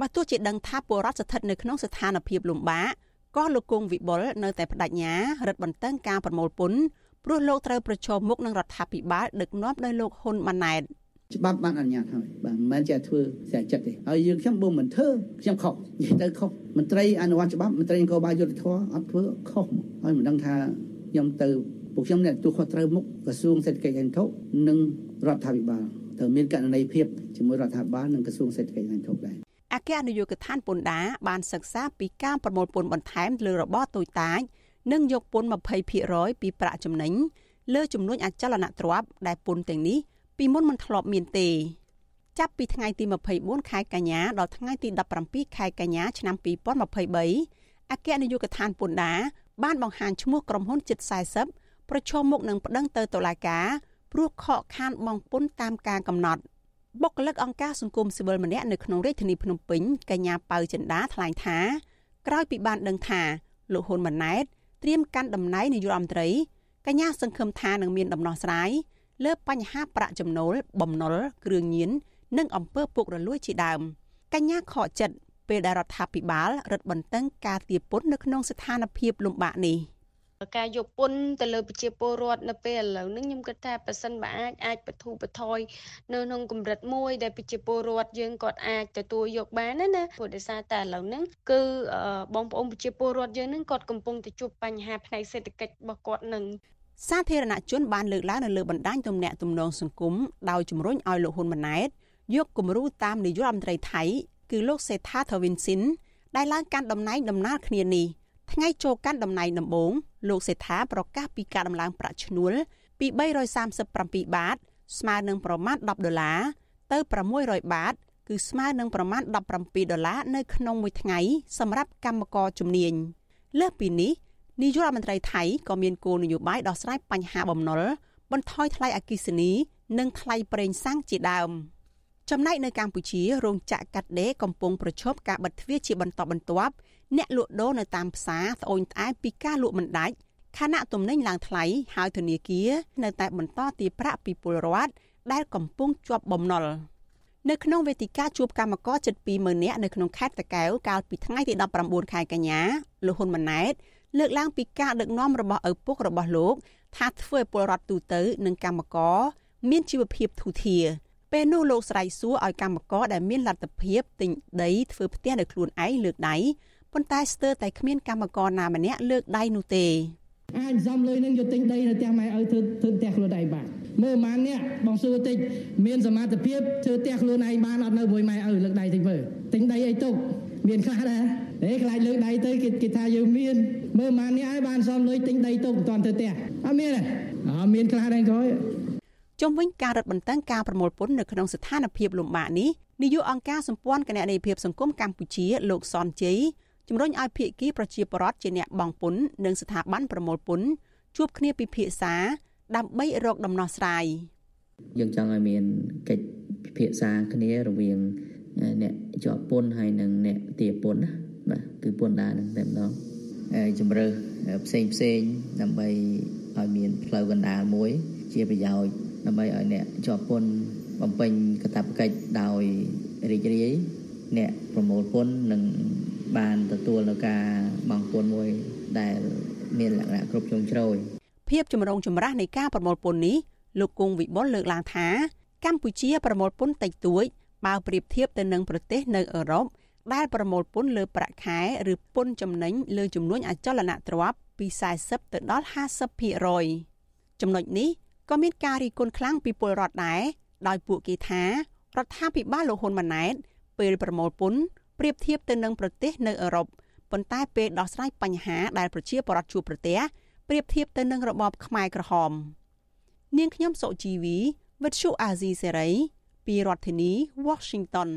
បើទោះជាដឹងថាពលរដ្ឋស្ថិតនៅក្នុងស្ថានភាពលំបាកក៏លោកគង់វិបុលនៅតែបដិញ្ញារឹតបន្តឹងការប្រមូលពន្ធព្រោះលោកត្រូវប្រឈមមុខនឹងរដ្ឋាភិបាលដឹកនាំដោយលោកហ៊ុនម៉ាណែត ច្បាប់បានអនុញ្ញាតហើយបាទមិនមែនចេះធ្វើស្រាចិត្តទេហើយយើងខ្ញុំបើមិនធ្វើខ្ញុំខុសនិយាយទៅខុសមន្ត្រីអនុវត្តច្បាប់មន្ត្រីនគរបាលយុត្តិធម៌អត់ធ្វើខុសហើយមិនដឹងថាខ្ញុំទៅពួកខ្ញុំអ្នកទូខុសត្រូវមុខក្រសួងសេដ្ឋកិច្ចហិរញ្ញវត្ថុនិងរដ្ឋាភិបាលត្រូវមានករណីភាពជាមួយរដ្ឋាភិបាលនិងក្រសួងសេដ្ឋកិច្ចហិរញ្ញវត្ថុដែរអគ្គនាយកដ្ឋានពន្ធដារបានសិក្សាពីការប្រមូលពន្ធបន្ថែមលើរបរតូចតាចនិងយកពន្ធ20%ពីប្រាក់ចំណេញលើចំនួនអចលនទ្រព្យដែលពន្ធទាំងនេះ ពីមុនមិនធ្លាប់មានទេចាប់ពីថ្ងៃទី24ខែកញ្ញាដល់ថ្ងៃទី17ខែកញ្ញាឆ្នាំ2023អគ្គនាយកដ្ឋានពន្ធដារបានបង្ហាញឈ្មោះក្រុមហ៊ុនជិត40ប្រឈមមុខនឹងប្តឹងទៅតុលាការព្រោះខកខានបង់ពន្ធតាមការកំណត់បុគ្គលិកអង្គការសង្គមស៊ីវិលម្នាក់នៅក្នុងរាជធានីភ្នំពេញកញ្ញាប៉ៅចិន្តាថ្លែងថាក្រោយពីបានដឹងថាលោកហ៊ុនម៉ាណែតត្រៀមកាន់តំណែងនាយករដ្ឋមន្ត្រីកញ្ញាសង្ឃឹមថានឹងមានដំណោះស្រាយ លើបញ្ហាប្រាក់ចំណូល បំណុលគ្រឿងញៀននិងអំពើពុករលួយជាដើមកញ្ញាខកចិត្តពេលដែលរដ្ឋាភិបាលរឹតបន្តឹងការទារពន្ធនៅក្នុងស្ថានភាពលំបាកនេះ។ការយកពន្ធទៅលើប្រជាពលរដ្ឋនៅពេលឥឡូវនេះខ្ញុំគិតថាប៉ះសិនបើអាចអាចបទូបថយនៅក្នុងកម្រិតមួយដែលប្រជាពលរដ្ឋយើងគាត់អាចទទួលយកបានណាណាព្រោះដោយសារតែឥឡូវហ្នឹងគឺបងប្អូនប្រជាពលរដ្ឋយើងហ្នឹងគាត់កំពុងតែជួបបញ្ហាផ្នែកសេដ្ឋកិច្ចរបស់គាត់នឹង សាធារណជនបានលើកឡើងនៅលើបណ្ដាញទំនាក់ទំនងសង្គមដោយជំរុញឲ្យលោកហ៊ុនម៉ាណែតយកគំរូតាមនាយករដ្ឋមន្ត្រីថៃគឺលោកសេដ្ឋាថាវិនស៊ីនដែលឡើងកាន់តំណែងដំណើរគ្នានេះថ្ងៃចូលកាន់តំណែងដំបូងលោកសេដ្ឋាប្រកាសពីការដំឡើងប្រាក់ឈ្នួលពី337បាត ស្មើនឹងប្រមាណ10ដុល្លារទៅ600បាត គឺស្មើនឹងប្រមាណ17ដុល្លារនៅក្នុងមួយថ្ងៃសម្រាប់កម្មករជំនាញលើសពីនេះ នាយករដ្ឋមន្ត្រីថៃក៏មានគោលនយោបាយដោះស្រាយបញ្ហាបំណុលបន្ថយថ្លៃអគិសនី និងថ្លៃប្រេងសាំងជាដើមចំណែកនៅកម្ពុជារោងចក្រកាត់ដេរកំពុងប្រឈមការបិទទ្វារជាបន្តបន្ទាប់អ្នកលក់ដូរនៅតាមផ្សារត្អូញត្អែពីការលក់មិនដាច់ខណៈទំនិញឡើងថ្លៃហើយធនាគារនៅតែបន្តទារប្រាក់ពីពលរដ្ឋដែលកំពុងជាប់បំណុលនៅក្នុងវេទិកាជួបកម្មករជិត20000នាក់នៅក្នុងខេត្តតាកែវកាលពីថ្ងៃទី19ខែកញ្ញាលោកហ៊ុនម៉ាណែត លើកឡើងពីការដឹកនាំរបស់ឪពុករបស់លោក ថាធ្វើឲ្យពលរដ្ឋទូទៅនិងកម្មករមានជីវភាពធូរធារពេលនោះលោកស្រ័យសួរឲ្យកម្មករដែលមានលទ្ធភាពទិញដីធ្វើផ្ទះដោយខ្លួនឯងលើកដៃប៉ុន្តែស្ទើរតែគ្មានកម្មករណាម្នាក់លើកដៃនោះទេ អាចសំលុយនឹងយកទិញដីនៅផ្ទះម៉ែឲ្យធ្វើធ្វើផ្ទះខ្លួនឯងបានមើលម៉ាននេះបងសួរតិចមានសមត្ថភាពធ្វើផ្ទះខ្លួនឯងបានអត់នៅមួយម៉ែឲ្យលើកដៃតិចមើលទិញដីអីទុកមានខ្លះដែរហេខ្លាចលើកដៃទៅគេគេថាយើងមានមើលម៉ាននេះឲ្យបានសំលុយទិញដីទុកមិនទាន់ធ្វើផ្ទះអត់មានទេអត់មានខ្លះដែរក្រោយជុំវិញការរឹតបន្តឹងការប្រមូលពន្ធនៅក្នុងស្ថានភាពលំបាកនេះនាយកអង្គការសម្ព័ន្ធគណនេយ្យភាពសង្គមកម្ពុជាលោកសនជ័យ ជំរុញឲ្យភាគីប្រជាពលរដ្ឋជាអ្នកបង់ពន្ធនិងស្ថាប័នប្រមូលពន្ធជួបគ្នាពិភាក្សា ដើម្បីរកដំណោះស្រាយយើងចង់ឲ្យមានកិច្ចពិភាក្សាគ្នារវាងអ្នកជាប់ពន្ធហើយនិងអ្នកទារពន្ធណាបាទគឺពន្ធដារនឹងតែម្ដងហើយជំរើសផ្សេងផ្សេងដើម្បីឲ្យមានផ្លូវកណ្ដាលមួយ ជាប្រយោជន៍ដើម្បីឲ្យអ្នកជាប់ពន្ធបំពេញកាតព្វកិច្ចដោយរីករាយអ្នកប្រមូលពន្ធនិងបាន ទទួលនៅការបង់ពន្ធមួយដែលមានលក្ខណៈគ្រប់ជ្រុងជ្រោយភាពចម្រូងចម្រាសនៃការប្រមូលពន្ធនេះលោកគង់វិបុលលើកឡើងថាកម្ពុជាប្រមូលពន្ធតិចតួចបើប្រៀបធៀបទៅនឹងប្រទេសនៅអឺរ៉ុបដែលប្រមូលពន្ធលើប្រាក់ខែឬពន្ធចំណេញលើចំនួនអចលនទ្រព្យពី40ទៅដល់50%ចំណុចនេះក៏មានការរីគុណខ្លាំងពីពលរដ្ឋដែរដោយពួកគេថារដ្ឋាភិបាលលោកហ៊ុនម៉ាណែតពេលប្រមូលពន្ធប្រៀបធៀបទៅនឹងប្រទេសនៅអឺរ៉ុប ប៉ុន្តែពេលដោះស្រាយបញ្ហាដែលប្រជាពលរដ្ឋជួបប្រទះប្រៀបធៀបទៅនឹងរបបខ្មែរក្រហម នាងខ្ញុំសុជីវីវិទ្យុអាស៊ីសេរីពីរដ្ឋធានី Washington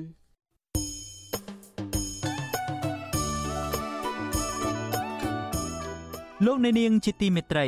លោកអ្នកនាងជាទីមេត្រី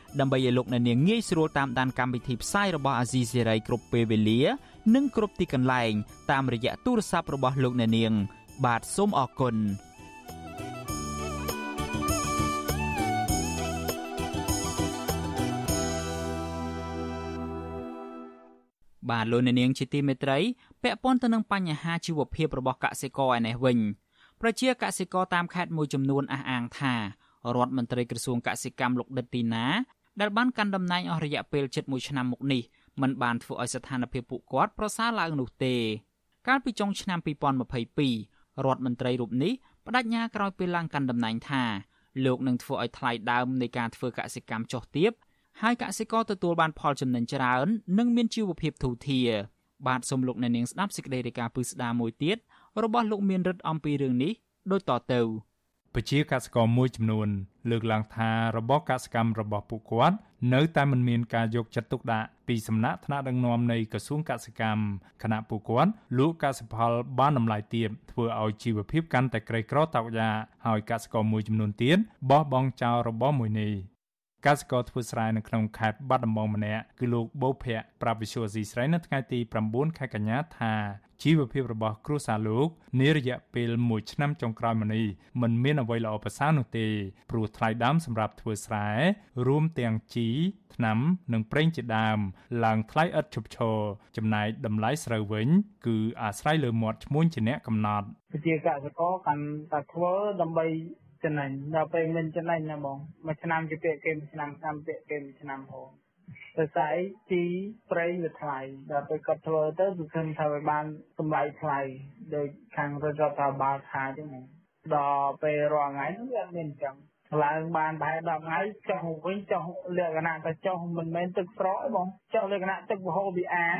ដើម្បីឲ្យលោកអ្នកនាងងាយស្រួលតាមដានកម្មវិធីផ្សាយរបស់អាស៊ីសេរីគ្រប់ពេលវេលា និងគ្រប់ទីកន្លែង តាមរយៈទូរស័ព្ទរបស់លោកអ្នកនាង បាទសូមអរគុណបាទលោកអ្នកនាងជាទីមេត្រីពាក់ព័ន្ធទៅនឹងបញ្ហាជីវភាពរបស់កសិករឯនេះវិញប្រជាកសិករតាមខេត្តមួយចំនួនអះអាងថារដ្ឋមន្ត្រីក្រសួងកសិកម្មលោកដិតទីណា ដែលបានកាន់តំណែងអស់រយៈពេលជិត1ឆ្នាំមកនេះมันបានធ្វើឲ្យស្ថានភាពពួកគាត់ប្រសើរឡើងនោះទេ កាលពីចុងឆ្នាំ2022រដ្ឋមន្ត្រីរូបនេះបដិញ្ញាក្រោយពេលឡើងកាន់តំណែងថាលោកនឹងធ្វើឲ្យថ្លៃដើមនៃការធ្វើកសិកម្មចុះទាបហើយកសិករទទួលបានផលចំណេញច្រើន និងមានជីវភាពធូរធារបាទសូមលោកអ្នកនាងស្ដាប់សេចក្តីរាយការណ៍ពឹស្ដារមួយទៀតរបស់លោកមានរិទ្ធអំពីរឿងនេះដូចតទៅ ពជាកសិករមួយចំនួន លើកឡើងថារបបកសកម្មរបស់ពួកគាត់នៅតែមិនមានការយកចិត្តទុកដាក់ពីសំណាក់ថ្នាក់ដឹកនាំនៃក្រសួងកសិកម្មគណៈពួកគាត់លក់កសិផលបានតម្លៃទាបធ្វើឲ្យជីវភាពកាន់តែក្រីក្រតោកយ៉ាហើយកសិករមួយចំនួនទៀតបោះបង់ចោលរបបមួយនេះកសិករធ្វើស្រែនៅក្នុងខេត្តបាត់ដំបងម្នាក់គឺលោកបូភ័ក្រប្រាប់វិសុយស៊ីស្រីនៅថ្ងៃទី9ខែកញ្ញាថា ជីវភាពរបស់គ្រួសារលោកនារយៈពេល1ឆ្នាំចុងក្រោយមកនេះមិនមានអ្វីល្អប្រសើរនោះទេព្រោះថ្លៃដើមសម្រាប់ធ្វើស្រែរួមទាំងជីថ្នាំនិងប្រេងជាដើមឡើងថ្លៃឥតឈប់ឈរចំណែកតម្លៃស្រូវវិញ គឺអាស្រ័យលើមាត់ឈ្មួញជាអ្នកកំណត់ជាកសិករកាន់តែធ្វើដើម្បីចំណេញដល់ពេលមិនចំណេញណាបងមួយឆ្នាំជាពាក្យគេមួយឆ្នាំឆ្នាំពាក្យគេមួយឆ្នាំ ហូរទៅស្អីជីប្រេងវាថ្លៃដល់ពេលគាត់ធ្វើទៅគឺឃើញថាវាបានតម្លៃថ្លៃដោយខាងរដ្ឋាភិបាលថាអញ្ចឹងដល់ពេលរាល់ថ្ងៃនោះវាអត់មានអញ្ចឹងឡើងបានតែ10ថ្ងៃចុះវិញចុះលក្ខណៈតែចុះមិនមែនទឹកស្រកទេបងចុះលក្ខណៈទឹកវហូរពីអាង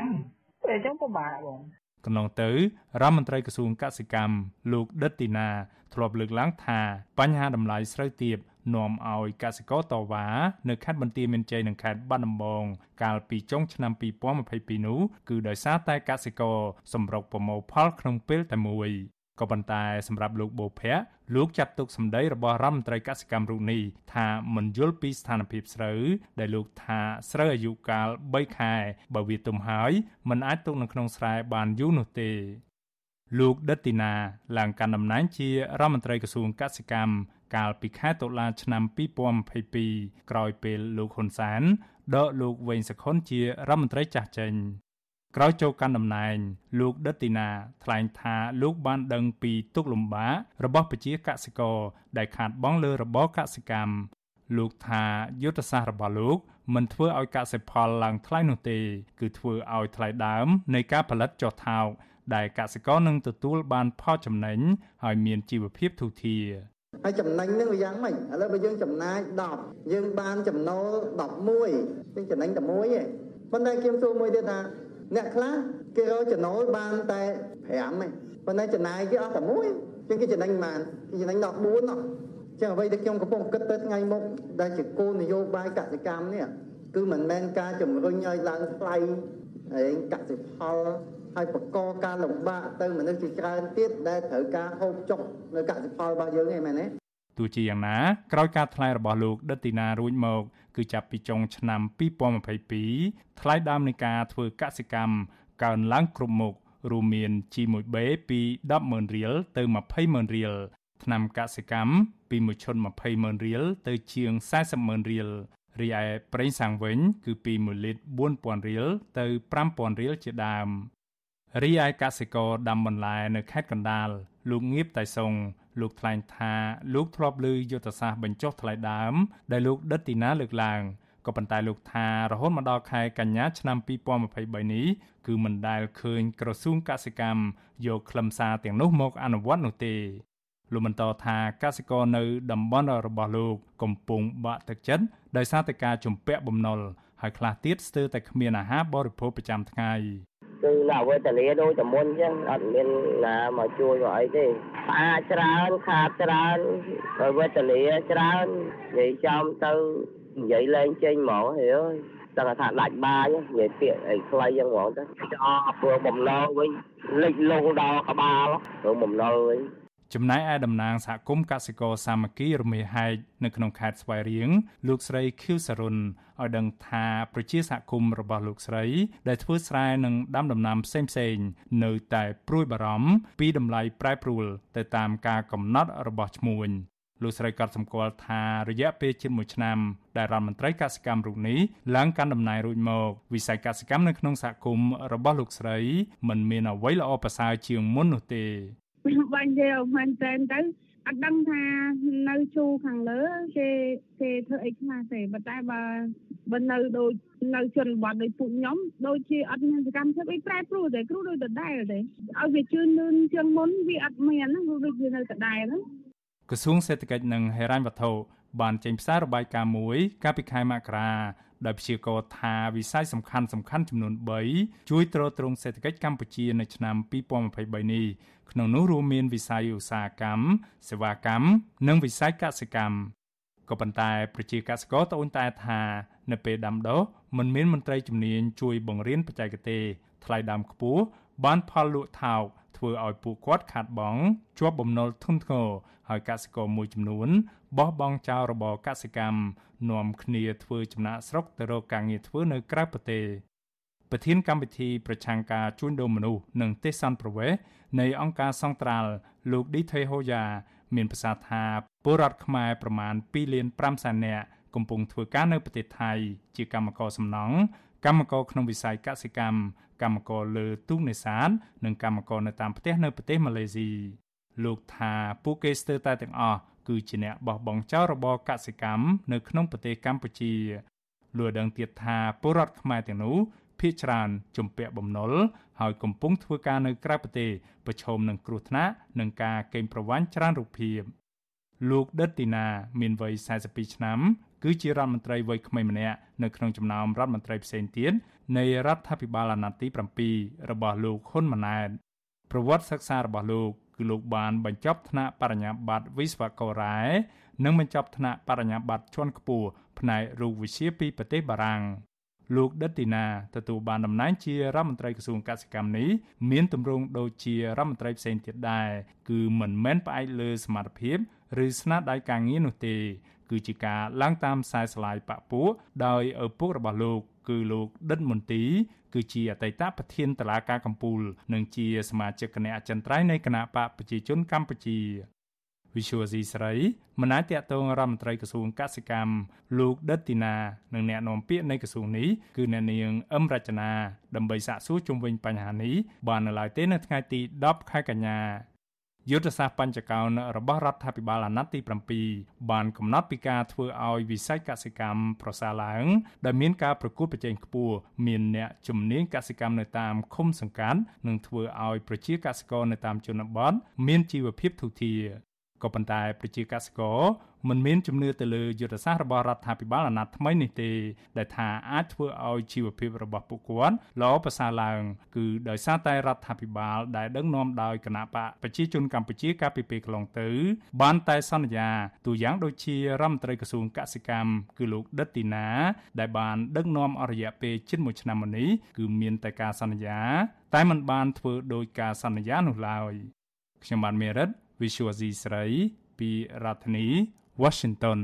អញ្ចឹងពិបាកបងកន្លងទៅរដ្ឋមន្ត្រីក្រសួងកសិកម្មលោកដិតទីណាធ្លាប់លើកឡើងថាបញ្ហាតម្លៃស្រូវទាប នាំឲ្យកសិករតវ៉ានៅខេត្តបន្ទាយមានជ័យនិងខេត្តបាត់ដំបងកាលពីចុងឆ្នាំ2022នោះគឺដោយសារតែកសិករសម្រុកប្រមូលផលក្នុងពេលតែមួយក៏ប៉ុន្តែសម្រាប់លោកបូភ័ក្រលោកចាត់ទុកសម្ដីរបស់រដ្ឋមន្ត្រីកសិកម្មរូបនេះថាមិនយល់ពីស្ថានភាពស្រូវដែលលោកថាស្រូវអាយុកាល3ខែបើវាទុំហើយมันអាចទុកនៅក្នុងស្រែបានយូរនោះទេលោកដិតទីណាឡើងកាន់តំណែងជារដ្ឋមន្ត្រីក្រសួងកសិកម្ម កាលពីខែតុលាឆ្នាំ2022ក្រោយពេលលោកហ៊ុនសែនដកលោកវែងសខុនជារដ្ឋមន្ត្រីចាស់ចេញក្រោយចូលកាន់តំណែង លោកដិតទីណាថ្លែងថាលោកបានដឹងពីទុកលំបាករបស់ប្រជាកសិករដែលខាតបង់លើរបរកសិកម្មលោកថាយុទ្ធសាស្ត្ររបស់លោកមិនធ្វើឲ្យកសិផលឡើងថ្លៃនោះទេ គឺធ្វើឲ្យថ្លៃដើមនៃការផលិតចុះថោកដែលកសិករនឹងទទួលបានផលចំណេញហើយមានជីវភាពធូរធារ ហើយចំណេញនឹងវាយ៉ាងម៉េចឥឡូវបើយើងចំណាយ10យើងបានចំណូល11យើងចំណេញតែមួយឯងប៉ុន្តែខ្ញុំសួរមួយទៀតថាអ្នកខ្លះគេរកចំណូលបានតែ5ឯងប៉ុន្តែចំណាយគេអស់តែមួយជាងគេចំណេញបានគេចំណេញ14ណោះចឹងអ្វីដែលខ្ញុំកំពុងគិតទៅថ្ងៃមុខដែលជាគោលនយោបាយកសិកម្មនេះគឺមិនមែនការជំរុញឲ្យឡើងថ្លៃហើយកសិផល ហើយបកកការលំបាកទៅមនុស្សជាច្រើនទៀតដែលត្រូវការហូបចុកនៅកសិផលរបស់យើងឯមែនទេទោះជាយ៉ាងណាក្រោយការថ្លែងរបស់លោកដិតទីណារួចមកគឺចាប់ពីចុងឆ្នាំ2022ថ្លៃដើមនៃការធ្វើកសិកម្មកើនឡើងគ្រប់មុខរួមមាន G1B ពី100000រៀលទៅ200,000រៀលថ្នាំកសិកម្មពី1ឈុត200,000រៀលទៅជាង400,000រៀលរីឯប្រេងសាំងវិញ គឺពី1លីត្រ4000រៀលទៅ5000រៀលជាដើម រីឯកសិករដាំបន្លែនៅខេត្តកណ្ដាលលោកងៀបតៃសុងលោកថ្លែងថាលោកធ្លាប់ឮយុទ្ធសាស្ត្របញ្ចុះថ្លៃដើម ដែលលោកដិតទីណាលើកឡើងក៏ប៉ុន្តែលោកថារហូតមកដល់ខែកញ្ញាឆ្នាំ2023នេះគឺមិនដែលឃើញក្រសួងកសិកម្មយកខ្លឹមសារទាំងនោះមកអនុវត្តនោះទេលោកបន្តថាកសិករនៅតំបន់របស់លោកកំពុងបាក់ទឹកចិត្តដោយសារតែការជំពាក់បំណុលហើយខ្លះទៀតស្ទើរតែគ្មានអាហារបរិភោគប្រចាំថ្ងៃ គឺនៅវេទនាដូចតែមុនអញ្ចឹងអត់មានណាមកជួយមកអីទេផ្អាច្រើនខាតច្រើនហើយវេទនាច្រើននិយាយចំទៅនិយាយលែងចេញហ្មងហេអើយដឹងថាដាច់បាញនិយាយពាក្យអីខ្លីយ៉ាងហ្មងទៅអស់ព្រោះបំណុលវិញលិចលងដល់ក្បាលព្រោះបំណុលវិញ ចំណែកឯតំណាងសហគមន៍កសិករសាមគ្គីរមេហែកនៅក្នុងខេត្តស្វាយរៀងលោកស្រីខៀវសរុនឲ្យដឹងថាប្រជាសហគមន៍របស់លោកស្រី ដែលធ្វើស្រែនិងដាំដំណាំផ្សេងៗនៅតែព្រួយបារម្ភពីតម្លៃប្រែប្រួលទៅតាមការកំណត់របស់ឈ្មួញលោកស្រីក៏សម្គាល់ថារយៈពេលជិត1ឆ្នាំដែលរដ្ឋមន្ត្រីកសិកម្មរូបនេះឡើងកាន់តំណែងរួចមកវិស័យកសិកម្មនៅក្នុងសហគមន៍របស់លោកស្រីមិនមានអ្វីល្អប្រសើរជាងមុននោះទេ បាញ់ទេមែនតែនទៅអត់ដឹងថានៅជួខាងលើគេគេធ្វើអីខ្លះទេប៉ុន្តែបើបើនៅដូចនៅជនបទដូចពួកខ្ញុំដូចជាអត់មានសកម្មភាពអីប្រែប្រួលទេគ្រូដូចដដែលទេឲ្យវាជឿនលឿនជាងមុនវាអត់មានណាគ្រូដូចវានៅដដែលហ្នឹងក្រសួងសេដ្ឋកិច្ចនិងហិរញ្ញវត្ថុបានចេញផ្សាយរបាយការណ៍មួយកាលពីខែមករាដែលព្យាករណ៍ថាវិស័យសំខាន់សំខាន់ចំនួន3ជួយទ្រទ្រង់សេដ្ឋកិច្ចកម្ពុជានៅឆ្នាំ2023នេះ ក្នុងនោះរួមមានវិស័យឧស្សាហកម្មសេវាកម្មនិងវិស័យកសិកម្មក៏ប៉ុន្តែប្រជាកសិករត្អូញត្អែថា នៅពេលដាំដុះមិនមានមន្ត្រីជំនាញជួយបង្រៀនបច្ចេកទេសថ្លៃដើមខ្ពស់បានផលលក់ថោកធ្វើឲ្យពួកគាត់ខាតបង់ជាប់បំណុលធ្ងន់ធ្ងរហើយកសិករមួយចំនួនបោះបង់ចោលរបរកសិកម្មនាំគ្នាធ្វើចំណាក់ស្រុកទៅរកការងារធ្វើនៅក្រៅប្រទេស ប្រធានកម្មវិធីប្រឆាំងការជួញដូរមនុស្សនិងទេសន្តប្រវេសនៃអង្គការសង្ត្រាល់លោកឌីថេហូយ៉ាមានប្រសាសន៍ថាពលរដ្ឋខ្មែរប្រមាណ2លាន5សែននាក់កំពុងធ្វើការនៅប្រទេសថៃ ជាកម្មករសំណង់កម្មករក្នុងវិស័យកសិកម្មកម្មករលើទូកនេសាទនិងកម្មករនៅតាមផ្ទះនៅប្រទេសម៉ាឡេស៊ីលោកថាពួកគេស្ទើរតែទាំងអស់គឺជាអ្នកបោះបង់ចោលរបរកសិកម្មនៅក្នុងប្រទេសកម្ពុជាលោកដឹងទៀតថាពលរដ្ឋខ្មែរទាំងនោះ ភ ieck ច្រើនជំពាក់បំណុលហើយកំពុងធ្វើការនៅក្រៅប្រទេសប្រឈមនឹងគ្រោះថ្នាក់និងការកេងប្រវ័ញ្ចច្រើនរូបភាពលោកដិតទីណា មានវ័យ42ឆ្នាំ គឺជារដ្ឋមន្ត្រីវ័យក្មេងម្នាក់នៅក្នុងចំណោមរដ្ឋមន្ត្រីផ្សេងទៀតនៃរដ្ឋាភិបាលអាណត្តិទី7របស់លោកហ៊ុនម៉ាណែតប្រវត្តិសិក្សារបស់លោកគឺលោកបានបញ្ចប់ថ្នាក់បរិញ្ញាបត្រវិស្វកររ៉ែនិងបញ្ចប់ថ្នាក់បរិញ្ញាបត្រជាន់ខ្ពស់ផ្នែករូបវិទ្យាពីប្រទេសបារាំង លោកដិតទីណាទទួលបានតំណែងជារដ្ឋមន្ត្រីក្រសួងកសិកម្មនេះមានទម្រង់ដូចជារដ្ឋមន្ត្រីផ្សេងទៀតដែរគឺមិនមែនផ្អែកលើសមត្ថភាពឬស្នាដៃការងារនោះទេគឺជាការឡើងតាមខ្សែស្លាយបពុដោយឪពុករបស់លោកគឺលោកដិតមន្ទីគឺជាអតីតប្រធានតឡាការកម្ពុជានិងជាសមាជិកគណៈអចិន្ត្រៃយ៍នៃគណៈបកប្រជាជនកម្ពុជា វិសុវស៊ីស្រីមិនអាចតតងរដ្ឋមន្ត្រីក្រសួងកសិកម្មលោកដិតទីណានិងអ្នកនាំពាក្យនៃក្រសួងនេះគឺអ្នកនាងអឹមរចនាដើម្បីសាកសួរជុំវិញបញ្ហានេះបាននៅឡើយទេនៅថ្ងៃទី10ខែកញ្ញាយុទ្ធសាស្ត្របញ្ចកោណរបស់រដ្ឋាភិបាលអាណត្តិទី7បានកំណត់ពីការធ្វើឲ្យវិស័យកសិកម្មប្រសើរឡើងដែលមានការប្រកួតប្រជែងខ្ពស់មានអ្នកជំនាញកសិកម្មនៅតាមឃុំសង្កាត់និងធ្វើឲ្យប្រជាកសិករនៅតាមជនបទមានជីវភាពធូរធារ ក៏ប៉ុន្តែប្រជាកសិករមិនមានជំនឿទៅលើយុទ្ធសាស្ត្ររបស់រដ្ឋាភិបាលអាណត្តិថ្មីនេះទេដែលថាអាចធ្វើឲ្យជីវភាពរបស់ពួកគាត់ល្អប្រសើរឡើង គឺដោយសារតែរដ្ឋាភិបាលដែលដឹកនាំដោយគណៈបកប្រជាជនកម្ពុជាកាលពីពេលកន្លងទៅ បានតែសន្យាទូយ៉ាងដូចជារដ្ឋមន្ត្រីក្រសួងកសិកម្មគឺលោកដិតទីណា ដែលបានដឹកនាំអស់រយៈពេលជិត1ឆ្នាំមកនេះគឺមានតែការសន្យា តែមិនបានធ្វើដោយការសន្យានោះឡើយខ្ញុំបានមេរិត Visual C ស្រីពីរដ្ឋធានី Washington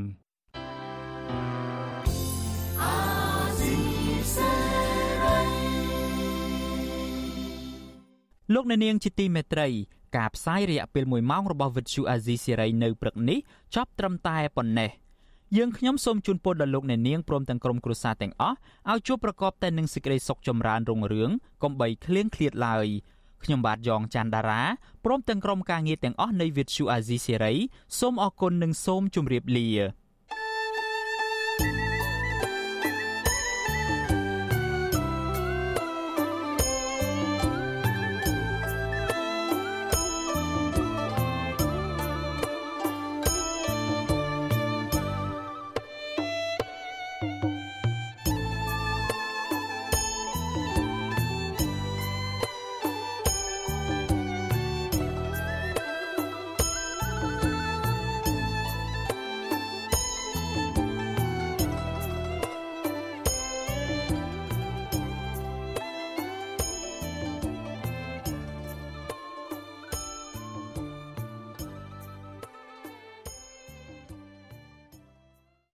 លោកអ្នកនាងជាទីមេត្រី ការផ្សាយរយៈពេល1ម៉ោងរបស់ Vuthu Azizi Serai នៅព្រឹកនេះចប់ត្រឹមតែប៉ុណ្ណេះយើងខ្ញុំសូមជូនពរដល់លោកអ្នកនាងព្រមទាំងក្រុមគ្រួសារទាំងអស់ឲ្យជួបប្រកបតែនឹងសេចក្តីសុខចម្រើនរុងរឿងកុំបីឃ្លៀងឃ្លាតឡើយ ខ្ញុំបាទយ៉ងច័ន្ទដារាព្រមទាំងក្រុមការងារទាំងអស់នៃ Vithu Azizi Serai សូមអរគុណនិងសូមជម្រាបលា